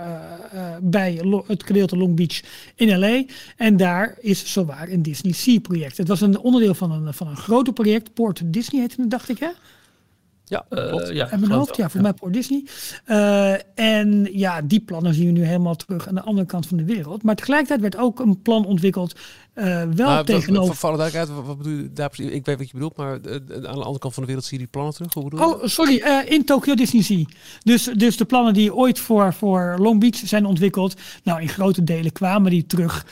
bij het gedeelte Long Beach in LA. En daar is zowaar een Disney Sea project. Het was een onderdeel van een, van een groter project. Port Disney heette het, dacht ik hè? Ja, Uh, klopt. ja, En mijn hoofd, ja, voor mij voor Disney. Uh, en ja, die plannen zien we nu helemaal terug aan de andere kant van de wereld. Maar tegelijkertijd werd ook een plan ontwikkeld, uh, wel maar, tegenover... Alle duidelijkheid, wat bedoel je daar precies? Ik weet wat je bedoelt, maar uh, aan de andere kant van de wereld zie je die plannen terug? Hoe bedoel je? Oh, sorry, in Tokyo Disney Sea. Dus, dus de plannen die ooit voor, voor Long Beach zijn ontwikkeld, nou in grote delen kwamen die terug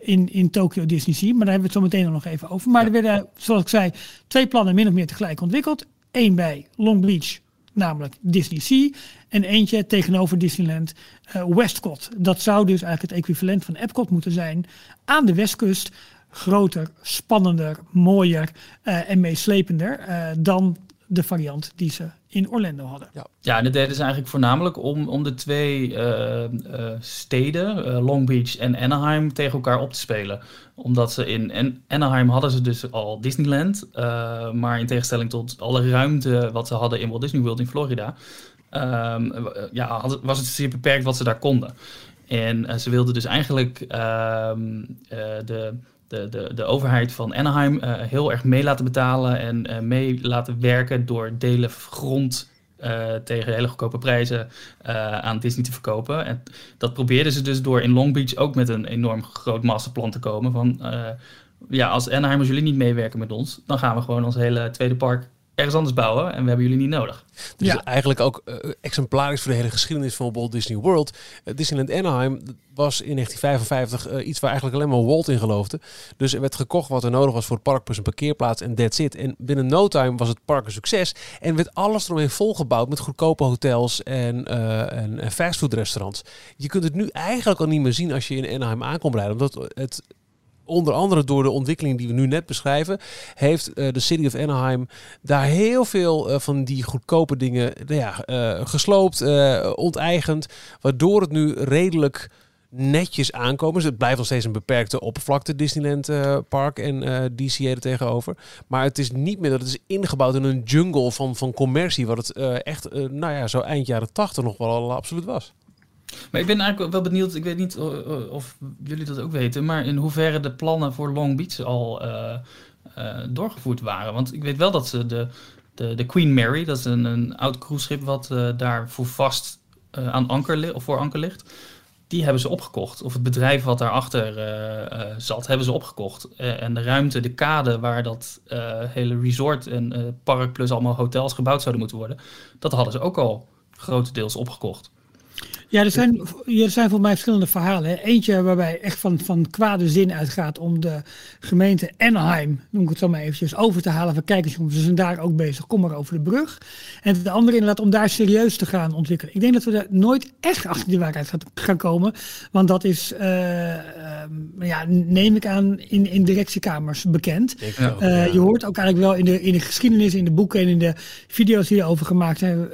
in, in Tokyo Disney Sea. Maar daar hebben we het zo meteen nog even over. Maar ja. er werden, zoals ik zei, twee plannen min of meer tegelijk ontwikkeld. Eén bij Long Beach, namelijk Disney Sea. En eentje tegenover Disneyland uh, Westcott. Dat zou dus eigenlijk het equivalent van Epcot moeten zijn aan de westkust. Groter, spannender, mooier uh, en meeslepender uh, dan de variant die ze in Orlando hadden. Ja, ja en dat deden ze eigenlijk voornamelijk om, om de twee uh, uh, steden, uh, Long Beach en Anaheim, tegen elkaar op te spelen. Omdat ze in en Anaheim hadden ze dus al Disneyland, maar in tegenstelling tot alle ruimte wat ze hadden in Walt Disney World in Florida, um, ja, was het zeer beperkt wat ze daar konden. En ze wilden dus eigenlijk de de, de, de overheid van Anaheim uh, heel erg mee laten betalen en uh, mee laten werken door delen grond uh, tegen hele goedkope prijzen aan Disney te verkopen. En dat probeerden ze dus door in Long Beach ook met een enorm groot masterplan te komen van ja, als Anaheim als jullie niet meewerken met ons, dan gaan we gewoon ons hele tweede park ergens anders bouwen en we hebben jullie niet nodig. Dus ja. eigenlijk ook uh, exemplarisch voor de hele geschiedenis van Walt Disney World. Uh, Disneyland Anaheim was in 1955 uh, iets waar eigenlijk alleen maar Walt in geloofde. Dus er werd gekocht wat er nodig was voor het park plus een parkeerplaats en that's it. En binnen no time was het park een succes en werd alles eromheen volgebouwd met goedkope hotels en, uh, en, en fastfoodrestaurants. Je kunt het nu eigenlijk al niet meer zien als je in Anaheim aankomt rijden, omdat het onder andere door de ontwikkeling die we nu net beschrijven, heeft uh, de City of Anaheim daar heel veel uh, van die goedkope dingen nou ja, uh, gesloopt, onteigend, waardoor het nu redelijk netjes aankomen. Dus het blijft nog steeds een beperkte oppervlakte, Disneyland Park en DCA er tegenover. Maar het is niet meer dat het is ingebouwd in een jungle van, van commercie, wat het echt, nou ja, zo eind jaren tachtig nog wel absoluut was. Maar ik ben eigenlijk wel benieuwd, ik weet niet of jullie dat ook weten, maar in hoeverre de plannen voor Long Beach al uh, uh, doorgevoerd waren. Want ik weet wel dat ze de, de, de Queen Mary, dat is een, een oud cruiseschip wat uh, daar voor vast aan anker, of voor anker ligt, die hebben ze opgekocht. Of het bedrijf wat daarachter zat, hebben ze opgekocht. en de ruimte, de kade waar dat hele resort en park plus allemaal hotels gebouwd zouden moeten worden, dat hadden ze ook al grotendeels opgekocht. Ja, er zijn, er zijn voor mij verschillende verhalen. Hè. Eentje waarbij echt van, van kwade zin uitgaat om de gemeente Anaheim, noem ik het zo maar eventjes, over te halen. Van kijk eens jongens, we zijn daar ook bezig, kom maar over de brug. En de andere inderdaad om daar serieus te gaan ontwikkelen. Ik denk dat we daar nooit echt achter de waarheid gaan komen. Want dat is, uh, uh, ja, neem ik aan, in, in directiekamers bekend. Uh, ja. Je hoort ook eigenlijk wel in de, in de geschiedenis, in de boeken en in de video's die erover gemaakt zijn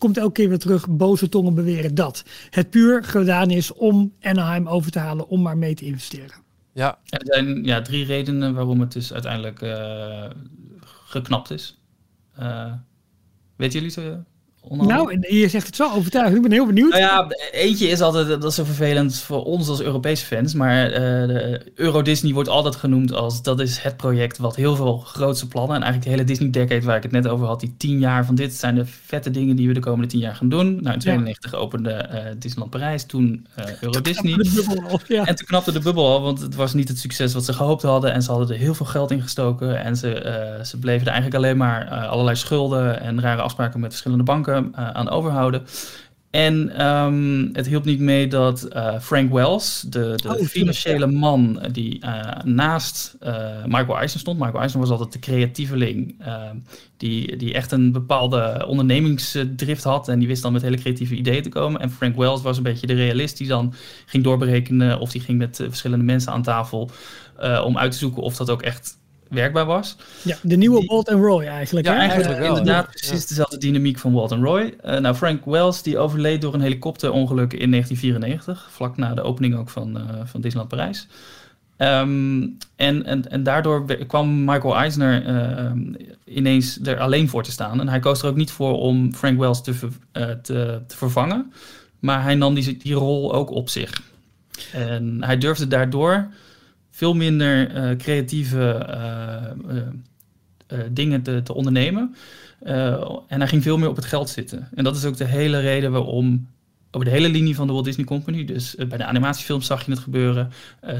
komt elke keer weer terug. Boze tongen beweren dat het puur gedaan is om Anaheim over te halen om maar mee te investeren. Ja. Er zijn ja, drie redenen waarom het dus uiteindelijk uh, geknapt is. Uh, weten jullie ze? Nou, je zegt het zo overtuigend. Ik ben heel benieuwd. Nou ja, eentje is altijd, dat is zo vervelend voor ons als Europese fans, maar uh, de Euro Disney wordt altijd genoemd als dat is het project wat heel veel grootste plannen en eigenlijk de hele Disney decade waar ik het net over had, die tien jaar van dit zijn de vette dingen die we de komende tien jaar gaan doen. Nou, in 92 ja. opende uh, Disneyland Parijs, toen uh, Euro toen Disney. Ja. En toen knapte de bubbel al, want het was niet het succes wat ze gehoopt hadden en ze hadden er heel veel geld in gestoken en ze, ze bleven er eigenlijk alleen maar allerlei schulden en rare afspraken met verschillende banken aan overhouden. En um, het hielp niet mee dat uh, Frank Wells, de, de oh, financiële man die uh, naast uh, Michael Eisner stond. Michael Eisner was altijd de creatieveling die, die echt een bepaalde ondernemingsdrift had. En die wist dan met hele creatieve ideeën te komen. En Frank Wells was een beetje de realist die dan ging doorberekenen of die ging met verschillende mensen aan tafel om uit te zoeken of dat ook echt werkbaar was. Ja, de nieuwe die, Walt en Roy eigenlijk. Ja, hè? eigenlijk wel, inderdaad ja. precies dezelfde dynamiek van Walt en Roy. Uh, nou, Frank Wells die overleed door een helikopterongeluk in 1994, vlak na de opening ook van, uh, van Disneyland Parijs. Um, en, en, en daardoor kwam Michael Eisner uh, ineens er alleen voor te staan. En hij koos er ook niet voor om Frank Wells te, ver, te, te vervangen. Maar hij nam die, die rol ook op zich. En hij durfde daardoor veel minder uh, creatieve uh, uh, dingen te, te ondernemen. en hij ging veel meer op het geld zitten. En dat is ook de hele reden waarom over de hele linie van de Walt Disney Company. Dus bij de animatiefilms zag je het gebeuren.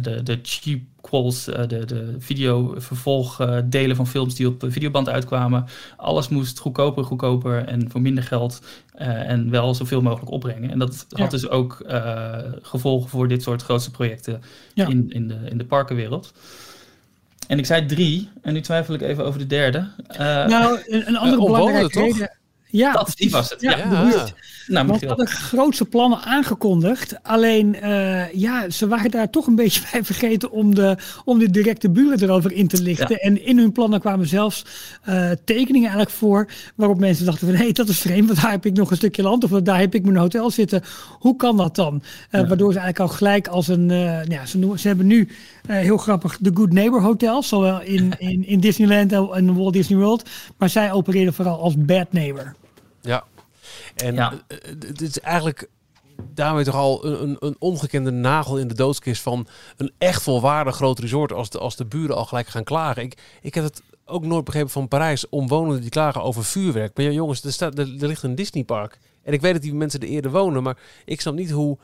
de, de cheap quals, de, de video vervolgdelen van films die op videoband uitkwamen. Alles moest goedkoper, goedkoper en voor minder geld. en wel zoveel mogelijk opbrengen. En dat had dus ook gevolgen voor dit soort grootste projecten in, in, de, in de parkenwereld. En ik zei drie, en nu twijfel ik even over de derde. Uh, nou, een, een andere uh, belangrijke reden... Ja, dat, die was het. Ja, ja. Nou, Want hadden grootste plannen aangekondigd. Alleen, uh, ja, ze waren daar toch een beetje bij vergeten om de, om de directe buren erover in te lichten. En in hun plannen kwamen zelfs uh, tekeningen eigenlijk voor. Waarop mensen dachten van, hé, hey, dat is vreemd. Want daar heb ik nog een stukje land of daar heb ik mijn hotel zitten. Hoe kan dat dan? Uh, waardoor ze eigenlijk al gelijk als een, ja, ze, noemen, ze hebben nu heel grappig de Good Neighbor Hotels. Zowel in, in, in Disneyland en Walt Disney World. Maar zij opereren vooral als Bad Neighbor. Ja, en ja. Eh, eh, het is eigenlijk daarmee toch al een, een, ongekende nagel in de doodskist van een echt volwaardig groot resort als de, als de buren al gelijk gaan klagen. Ik, ik heb het ook nooit begrepen van Parijs, omwonenden die klagen over vuurwerk. Maar ja, jongens, er, staat, er, er ligt een Disneypark. En ik weet dat die mensen er eerder wonen, maar ik snap niet hoe,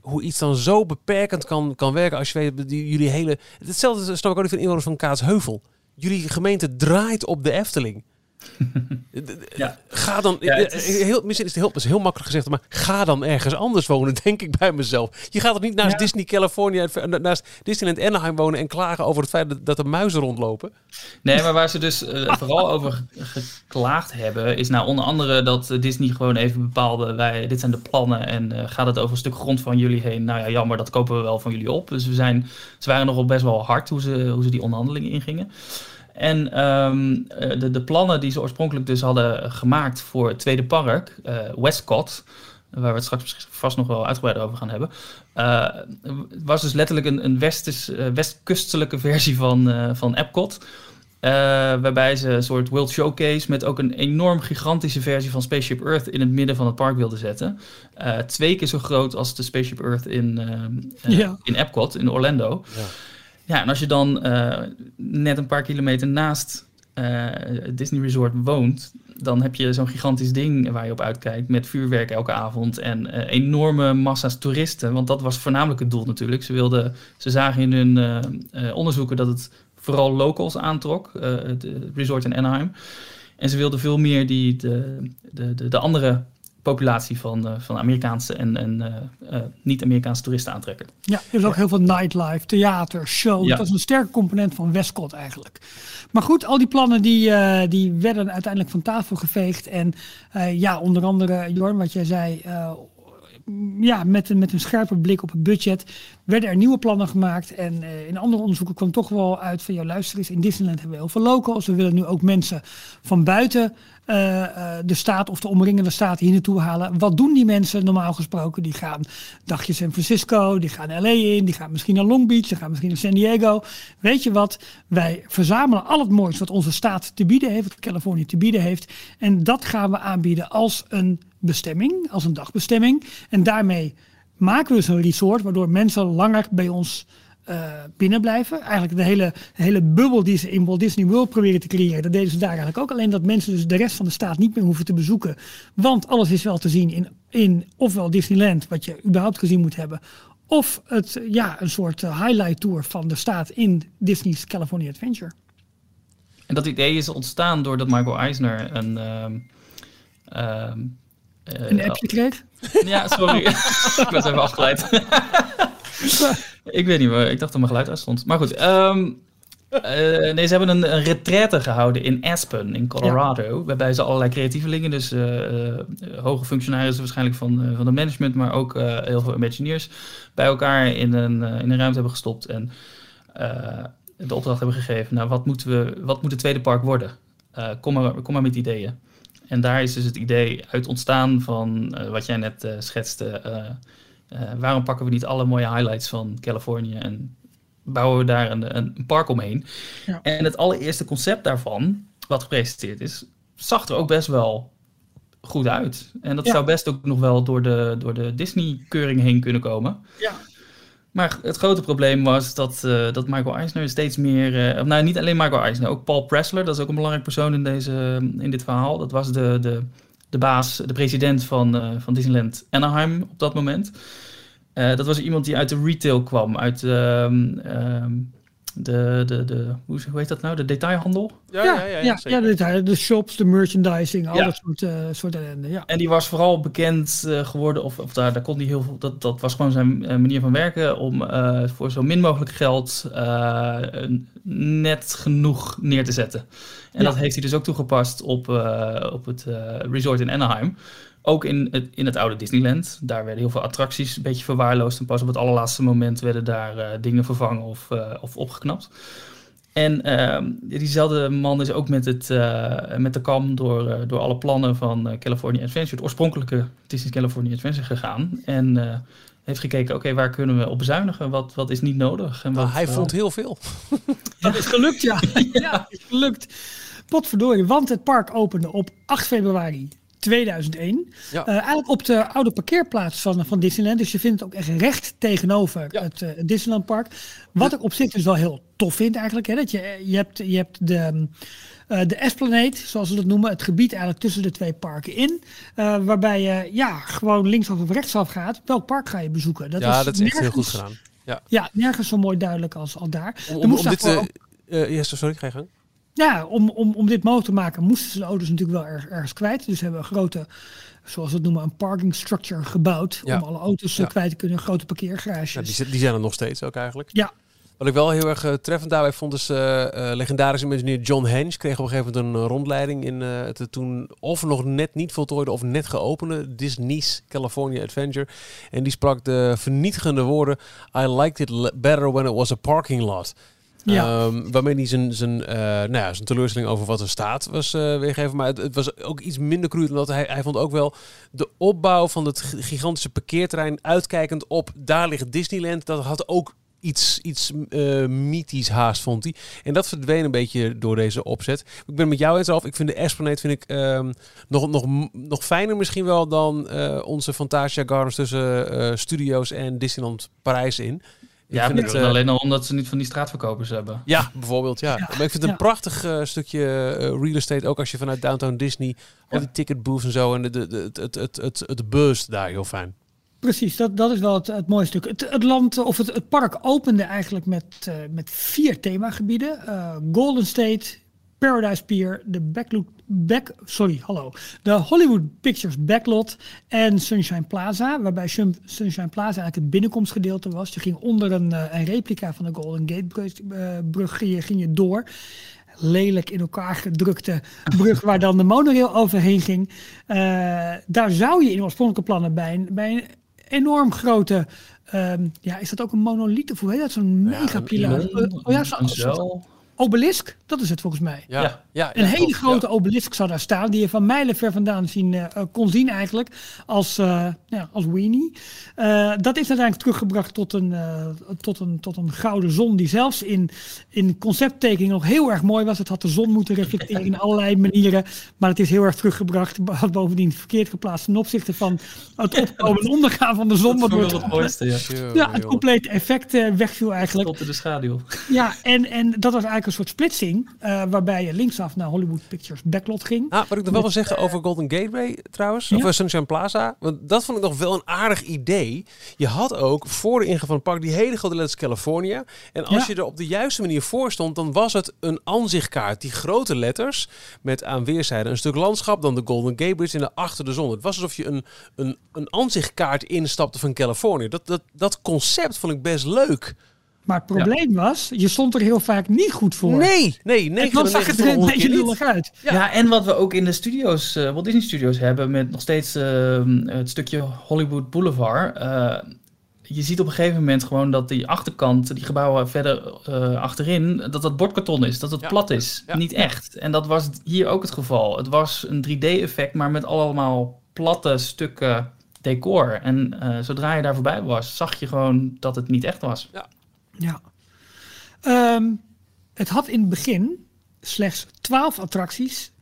hoe iets dan zo beperkend kan, kan werken als je weet, die, jullie hele... Hetzelfde snap ik ook niet van inwoners van Kaatsheuvel. Jullie gemeente draait op de Efteling ja. Ga dan, ja, is... heel, misschien is het heel, is heel makkelijk gezegd, maar ga dan ergens anders wonen, denk ik bij mezelf. Je gaat toch niet naast Disney California, naast Disneyland Anaheim wonen en klagen over het feit dat, dat er muizen rondlopen? Nee, maar waar ze dus uh, vooral over geklaagd hebben, is nou onder andere dat Disney gewoon even bepaalde, wij, dit zijn de plannen en uh, gaat het over een stuk grond van jullie heen? Nou ja, jammer, dat kopen we wel van jullie op. Dus we zijn, ze waren nogal best wel hard hoe ze, hoe ze die onderhandelingen ingingen. En ehm, eh, de, de, plannen die ze oorspronkelijk dus hadden gemaakt voor het tweede park, uh, Westcott, waar we het straks vast nog wel uitgebreider over gaan hebben, uh, was dus letterlijk een, een westes, westkustelijke versie van, van Epcot. waarbij ze een soort World Showcase met ook een enorm gigantische versie van Spaceship Earth in het midden van het park wilden zetten. twee keer zo groot als de Spaceship Earth in, ja. in Epcot, in Orlando. Ja. Ja, en als je dan uh, net een paar kilometer naast uh, Disney Resort woont, dan heb je zo'n gigantisch ding waar je op uitkijkt met vuurwerk elke avond en uh, enorme massa's toeristen. Want dat was voornamelijk het doel natuurlijk. Ze, wilden, ze zagen in hun onderzoeken dat het vooral locals aantrok, het resort in Anaheim. En ze wilden veel meer die, de, de, de andere populatie van, uh, van Amerikaanse en, en uh, uh, niet-Amerikaanse toeristen aantrekken. Ja, er is ook heel veel nightlife, theater, show. Ja. Dat is een sterke component van Westcott eigenlijk. Maar goed, al die plannen die, die werden uiteindelijk van tafel geveegd. En ja, onder andere, Jorn, wat jij zei, ja, met, met een scherpe blik op het budget werden er nieuwe plannen gemaakt. En in andere onderzoeken kwam toch wel uit van, jou luister in Disneyland hebben we heel veel locals. We willen nu ook mensen van buiten uh, de staat of de omringende staten hier naartoe halen. Wat doen die mensen normaal gesproken? Die gaan dagje San Francisco, die gaan LA in, die gaan misschien naar Long Beach, die gaan misschien naar San Diego. Weet je wat? Wij verzamelen al het moois wat onze staat te bieden heeft, wat Californië te bieden heeft. En dat gaan we aanbieden als een bestemming, als een dagbestemming. En daarmee maken we dus een resort waardoor mensen langer bij ons uh, binnen blijven. Eigenlijk de hele, hele bubbel die ze in Walt Disney World proberen te creëren, dat deden ze daar eigenlijk ook. Alleen dat mensen dus de rest van de staat niet meer hoeven te bezoeken. Want alles is wel te zien in, in ofwel Disneyland, wat je überhaupt gezien moet hebben. Of het, ja, een soort eh, highlight tour van de staat in Disney's California Adventure. En dat idee is ontstaan doordat Michael Eisner een. Uh, uh, een appje kreeg? Ja, sorry. ik was even afgeleid. ik weet niet, maar ik dacht dat mijn geluid uitstond. Maar goed, um, nee, ze hebben een, een retraite gehouden in Aspen, in Colorado. Waarbij ze allerlei creatievelingen, dus uh, uh, hoge functionarissen waarschijnlijk van, van de management, maar ook heel veel Imagineers, bij elkaar in een, in een ruimte hebben gestopt. En de opdracht hebben gegeven, nou, wat, moeten we, wat moet het tweede park worden? kom, maar, kom maar met ideeën. En daar is dus het idee uit ontstaan van wat jij net schetste uh, waarom pakken we niet alle mooie highlights van Californië en bouwen we daar een, een park omheen? Ja. En het allereerste concept daarvan, wat gepresenteerd is, zag er ook best wel goed uit. En dat zou best ook nog wel door de, door de Disney-keuring heen kunnen komen. Ja. Maar het grote probleem was dat, uh, dat Michael Eisner steeds meer... Uh, nou, niet alleen Michael Eisner, ook Paul Pressler. Dat is ook een belangrijk persoon in, deze, in dit verhaal. Dat was de, de, de baas, de president van, van Disneyland Anaheim op dat moment. dat was iemand die uit de retail kwam, uit... Ehm, ehm, de, de, de hoe, heet dat nou? De detailhandel? Ja, ja, ja, ja, ja, de, de shops, de merchandising, al dat soort, uh, soort ellende. Ja. En die was vooral bekend uh, geworden, of, of daar, daar kon hij heel veel, dat, dat was gewoon zijn uh, manier van werken om voor zo min mogelijk geld net genoeg neer te zetten. En dat heeft hij dus ook toegepast op, op het resort in Anaheim. Ook in het, in het oude Disneyland. Daar werden heel veel attracties een beetje verwaarloosd. En pas op het allerlaatste moment werden daar uh, dingen vervangen of, uh, of opgeknapt. En uh, diezelfde man is ook met, het, uh, met de kam door, door alle plannen van California Adventure, het oorspronkelijke Disney California Adventure, gegaan. En heeft gekeken, oké, waar kunnen we op bezuinigen? Wat, wat is niet nodig? En nou, hij vond heel veel. Dat is gelukt, ja. ja, is gelukt. Potverdorie, want het park opende op 8 februari 2001. Ja. Uh, eigenlijk op de oude parkeerplaats van, van Disneyland. Dus je vindt het ook echt recht tegenover het uh, Disneyland Park. Wat ik op zich dus wel heel tof vind eigenlijk. Hè, dat je, je, hebt, je hebt de, uh, de Esplanade, zoals ze dat noemen. Het gebied eigenlijk tussen de twee parken in. waarbij je ja, gewoon linksaf of rechtsaf gaat. Welk park ga je bezoeken? Dat ja, is dat is echt heel goed gedaan. Ja. ja, nergens zo mooi duidelijk als al daar. Om, om, om dit... Ook... yes, sorry, ga je gang ja, om, om, om dit mogelijk te maken moesten ze de auto's natuurlijk wel erg, ergens kwijt. Dus hebben we een grote, zoals we het noemen, een parking structure gebouwd. Om alle auto's ja. kwijt te kunnen, grote parkeergarages. Ja, die, die, zijn er nog steeds ook eigenlijk. Ja. Wat ik wel heel erg uh, treffend daarbij vond, is uh, uh, legendarische engineer John Henge kreeg op een gegeven moment een rondleiding in het toen of nog net niet voltooide of net geopende Disney's California Adventure. En die sprak de vernietigende woorden: I liked it better when it was a parking lot. Ja. Um, waarmee hij zijn, zijn, uh, nou ja, zijn teleurstelling over wat er staat was uh, weergegeven. Maar het, het, was ook iets minder cru. Omdat hij, hij vond ook wel de opbouw van het gigantische parkeerterrein uitkijkend op daar ligt Disneyland. Dat had ook iets, iets uh, mythisch haast, vond hij. En dat verdween een beetje door deze opzet. Ik ben met jou eens af. Ik vind de Esplanade vind ik, um, nog, nog, nog fijner misschien wel dan onze Fantasia Gardens tussen studio's en Disneyland Parijs in. Ja, vind het, uh, alleen al omdat ze niet van die straatverkopers hebben. Ja, bijvoorbeeld. Ja. Maar ik vind het een prachtig uh, stukje uh, real estate. Ook als je vanuit Downtown Disney, al die ticket booths en zo. En de, de, de, het, het, het, het, het bus daar heel fijn. Precies, dat, dat is wel het, het mooie stuk. Het, het land, of het, het park opende eigenlijk met, met vier themagebieden. Golden State, Paradise Pier, de Backlook, back, sorry, hallo, de Hollywood Pictures Backlot en Sunshine Plaza, waarbij Sunshine Plaza eigenlijk het binnenkomstgedeelte was. Je ging onder een, eh, een replica van de Golden Gate brug, ging, je, ging je door lelijk in elkaar gedrukte brug waar dan de monorail overheen ging. Uh, daar zou je in oorspronkelijke plannen bij, bij een enorm grote, um, ja, is dat ook een monolith of hoe heet dat? Zo'n ja, megapilaar? Oh ja, zo'n zo, obelisk, dat is het volgens mij. Ja, ja. een hele grote obelisk zou daar staan, die je van mijlenver vandaan zien, uh, kon zien eigenlijk, als, uh, ja, als weenie. Uh, dat is uiteindelijk teruggebracht tot een, tot, een, tot een gouden zon, die zelfs in, in concepttekening nog heel erg mooi was. Het had de zon moeten reflecteren in allerlei manieren, maar het is heel erg teruggebracht, had bovendien verkeerd geplaatst ten opzichte van het opkomen en ondergaan van de zon. Dat wordt het mooiste, ja. ja, het complete effect wegviel eigenlijk. Tot de schaduw. Ja, en, en dat was eigenlijk een soort splitsing, uh, waarbij je linksaf naar Hollywood Pictures Backlot ging. Ah, wat ik nog wel wil zeggen over Golden Gateway trouwens, ja? of eh, Sunshine Plaza, want dat vond ik nog wel een aardig idee. Je had ook voor de ingang van het park die hele grote letters California. En als je er op de juiste manier voor stond, dan was het een aanzichtkaart. Die grote letters met aan weerszijden een stuk landschap, dan de Golden Gate Bridge en achter de zon. Het was alsof je een, een, een aanzichtkaart instapte van Californië. Dat, dat, dat concept vond ik best leuk. Maar het probleem was, je stond er heel vaak niet goed voor. Nee, nee, nee. En dan zag het er een beetje lullig uit. Ja. en wat we ook in de studio's, uh, Walt Disney Studios hebben, met nog steeds uh, het stukje Hollywood Boulevard. Uh, je ziet op een gegeven moment gewoon dat die achterkant, die gebouwen verder achterin, dat dat bordkarton is, dat het plat is. Niet echt. En dat was hier ook het geval. Het was een 3D-effect, maar met allemaal platte stukken decor. En zodra je daar voorbij was, zag je gewoon dat het niet echt was. Ja. Ja. Um, het had in het begin slechts 12 attracties,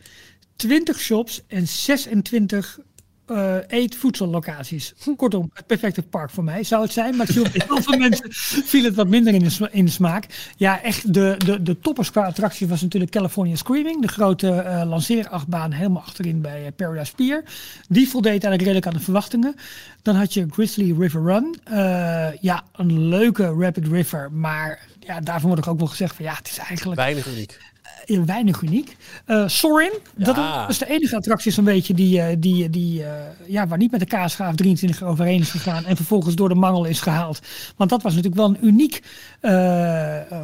20 shops en 26 uh, eet voedsellocaties. Kortom, het perfecte park voor mij zou het zijn. Maar heel veel mensen viel het wat minder in de, in de smaak. Ja, echt de, de, de toppers qua attractie was natuurlijk California Screaming. De grote uh, lanceerachtbaan helemaal achterin bij uh, Paradise Pier. Die voldeed eigenlijk redelijk aan de verwachtingen. Dan had je Grizzly River Run. ja, een leuke Rapid River. Maar ja, daarvan wordt ook wel gezegd van ja, het is eigenlijk... Weinig uniek weinig uniek. Uh, Sorin, dat was de enige attractie zo'n beetje die, uh, die, die uh, ja, waar niet met de kaasgraaf 23 overheen is gegaan en vervolgens door de mangel is gehaald. Want dat was natuurlijk wel een uniek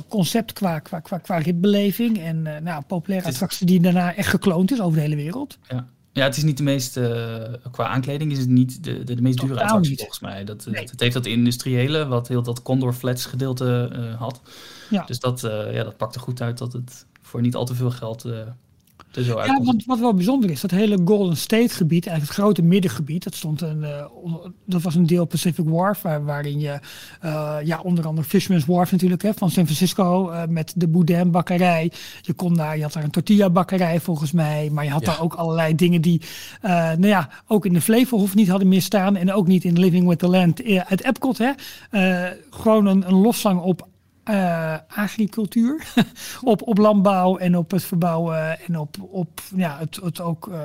concept qua, qua, qua, qua ritbeleving en nou, populaire attractie die daarna echt gekloond is over de hele wereld. Ja. Ja, het is niet de meest, qua aankleding is het niet de, de, de meest dure attractie volgens mij. Dat, het, het, heeft dat industriële, wat heel dat Condor Flats gedeelte had. Ja. Dus dat, ja, dat pakte goed uit dat het voor niet al te veel geld uh, er zo Ja, want wat wel bijzonder is, dat hele Golden State gebied, eigenlijk het grote middengebied, dat stond een, uh, dat was een deel Pacific Wharf, waar, waarin je, uh, ja, onder andere Fisherman's Wharf natuurlijk, hè, van San Francisco, met de Boudin bakkerij. Je kon daar, je had daar een tortilla bakkerij volgens mij, maar je had daar ook allerlei dingen die, nou ja, ook in de Flevohof niet hadden staan en ook niet in Living with the Land uit Epcot, hè. gewoon een, een lofzang op uh, agricultuur, op, op landbouw en op het verbouwen en op, op ja, het, het ook, uh,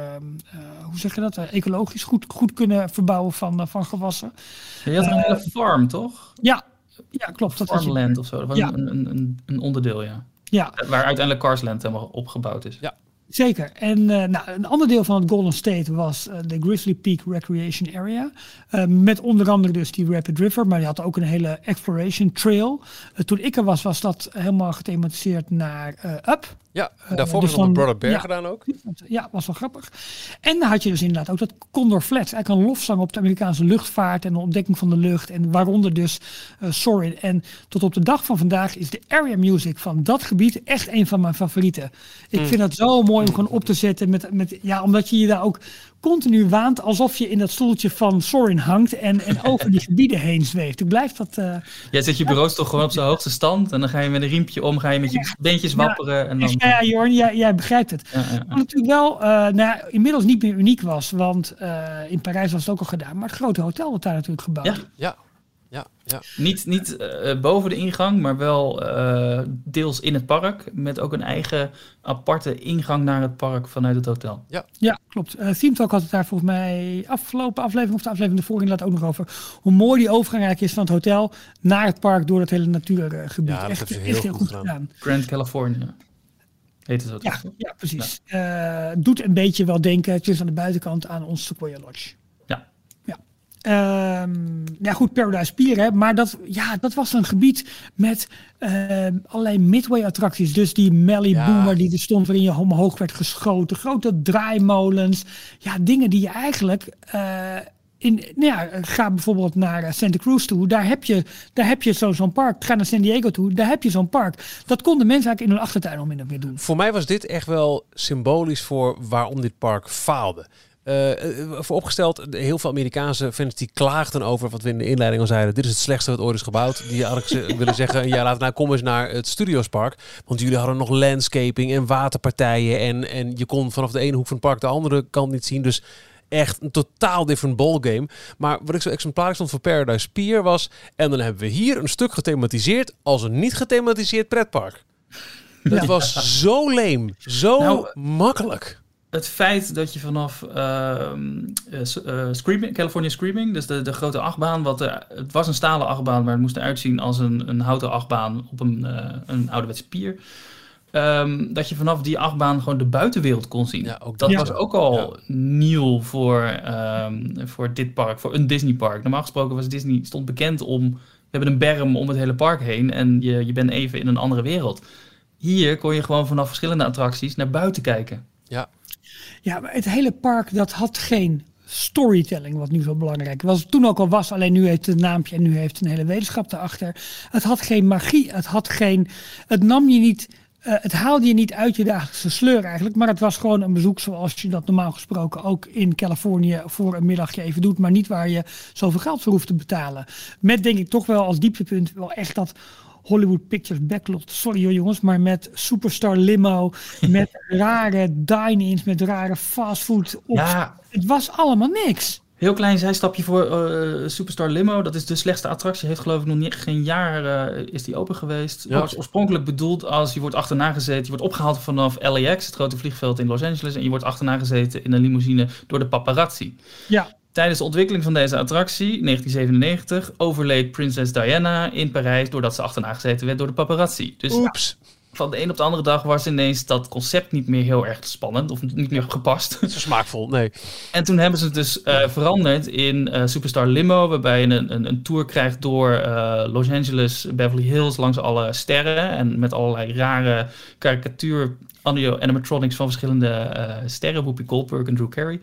hoe zeg je dat, ecologisch goed, goed kunnen verbouwen van, van gewassen. Je had een hele farm, toch? Ja, ja klopt. Dat Farmland of zo, dat was ja. een, een, een, onderdeel, ja. ja. Waar uiteindelijk Carsland helemaal opgebouwd is. Ja. Zeker. En uh, nou, een ander deel van het Golden State was uh, de Grizzly Peak Recreation Area. Uh, met onder andere dus die Rapid River, maar die had ook een hele exploration trail. toen ik er was, was dat helemaal gethematiseerd naar Up. Ja, daarvoor dus was op Brother Bear ja, gedaan ook. Ja, was wel grappig. En dan had je dus inderdaad ook dat Condor Flats. Eigenlijk een lofzang op de Amerikaanse luchtvaart en de ontdekking van de lucht. En waaronder dus Sorin. En tot op de dag van vandaag is de area music van dat gebied echt een van mijn favorieten. Ik mm. vind dat zo mooi om gewoon op te zetten. Met, met, ja, omdat je je daar ook continu waant alsof je in dat stoeltje van Sorin hangt en, en over die gebieden heen zweeft. Ik blijf dat... Uh, Jij zet je bureau toch gewoon op zijn hoogste stand en dan ga je met een riempje om, ga je met je beentjes wapperen. En dan... Ja, Jorn, jij, jij begrijpt het. Wat natuurlijk wel uh, nou, inmiddels niet meer uniek was, want uh, in Parijs was het ook al gedaan, maar het grote hotel wordt daar natuurlijk gebouwd. Ja, ja. Ja, ja. Niet, niet uh, boven de ingang, maar wel uh, deels in het park. Met ook een eigen aparte ingang naar het park vanuit het hotel. Ja, ja klopt. Uh, Theme Talk had het daar volgens mij afgelopen aflevering of de aflevering ervoor inderdaad ook nog over. Hoe mooi die overgang eigenlijk is van het hotel naar het park door het hele natuurgebied. Ja, dat echt, heel, echt heel goed gedaan. gedaan. Grand California. Heet het ja, ja, precies. Ja. doet een beetje wel denken, het is aan de buitenkant, aan ons Sequoia Lodge. Um, ja, goed, Paradise Pier, hè, maar dat, ja, dat was een gebied met uh, allerlei midway-attracties. Dus die Melly ja. Boomer die er stond, waarin je omhoog werd geschoten. Grote draaimolens. Ja, dingen die je eigenlijk. Uh, in, nou ja, ga bijvoorbeeld naar eh, Santa Cruz toe. Daar heb je, daar heb je zo'n park. Ga naar San Diego toe. Daar heb je zo'n park. Dat konden mensen eigenlijk in hun achtertuin al min of meer doen. Voor mij was dit echt wel symbolisch voor waarom dit park faalde. Uh, voor opgesteld, heel veel Amerikaanse fans die klaagden over wat we in de inleiding al zeiden. Dit is het slechtste wat ooit is gebouwd. Die hadden willen zeggen, ja laat nou kom eens naar het Studiospark. Want jullie hadden nog landscaping en waterpartijen. En, en je kon vanaf de ene hoek van het park de andere kant niet zien. Dus echt een totaal different ballgame. Maar wat ik zo exemplarisch vond voor Paradise Pier was... En dan hebben we hier een stuk gethematiseerd als een niet gethematiseerd pretpark. Dat was zo leem, zo nou, makkelijk het feit dat je vanaf uh, uh, Screaming, California Screaming, dus de, de grote achtbaan, wat er, het was een stalen achtbaan, maar het moest eruit zien als een, een houten achtbaan op een, uh, een ouderwetse pier. Um, dat je vanaf die achtbaan gewoon de buitenwereld kon zien. Ja, ook dat was ook al nieuw voor, um, voor dit park, voor een Disneypark. Normaal gesproken was Disney stond bekend om, we hebben een berm om het hele park heen en je, je bent even in een andere wereld. Hier kon je gewoon vanaf verschillende attracties naar buiten kijken. Ja, ja, maar het hele park dat had geen storytelling, wat nu zo belangrijk was. Toen ook al was, alleen nu heeft het een naampje en nu heeft een hele wetenschap erachter. Het had geen magie, het had geen. Het nam je niet. Uh, het haalde je niet uit je dagelijkse sleur eigenlijk, maar het was gewoon een bezoek zoals je dat normaal gesproken ook in Californië voor een middagje even doet, maar niet waar je zoveel geld voor hoeft te betalen. Met denk ik toch wel als dieptepunt wel echt dat Hollywood Pictures backlot. Sorry hoor jongens, maar met Superstar Limo, met rare dine-ins, met rare fastfood. Ja. Het was allemaal niks. Heel klein zijstapje voor uh, Superstar Limo. Dat is de slechtste attractie. Heeft geloof ik nog niet, geen jaar uh, is die open geweest. Ja. Was oorspronkelijk bedoeld als je wordt achterna gezeten. Je wordt opgehaald vanaf LAX, het grote vliegveld in Los Angeles. En je wordt achterna gezeten in een limousine door de paparazzi. Ja. Tijdens de ontwikkeling van deze attractie, 1997, overleed prinses Diana in Parijs doordat ze achterna gezeten werd door de paparazzi. Dus Oeps. van de een op de andere dag was ineens dat concept niet meer heel erg spannend of niet meer gepast. Niet zo smaakvol, nee. En toen hebben ze het dus uh, veranderd in uh, Superstar Limo, waarbij je een, een, een tour krijgt door uh, Los Angeles, Beverly Hills, langs alle sterren en met allerlei rare karikatuur audio animatronics van verschillende sterren, Whoopi Goldberg en Drew Carey.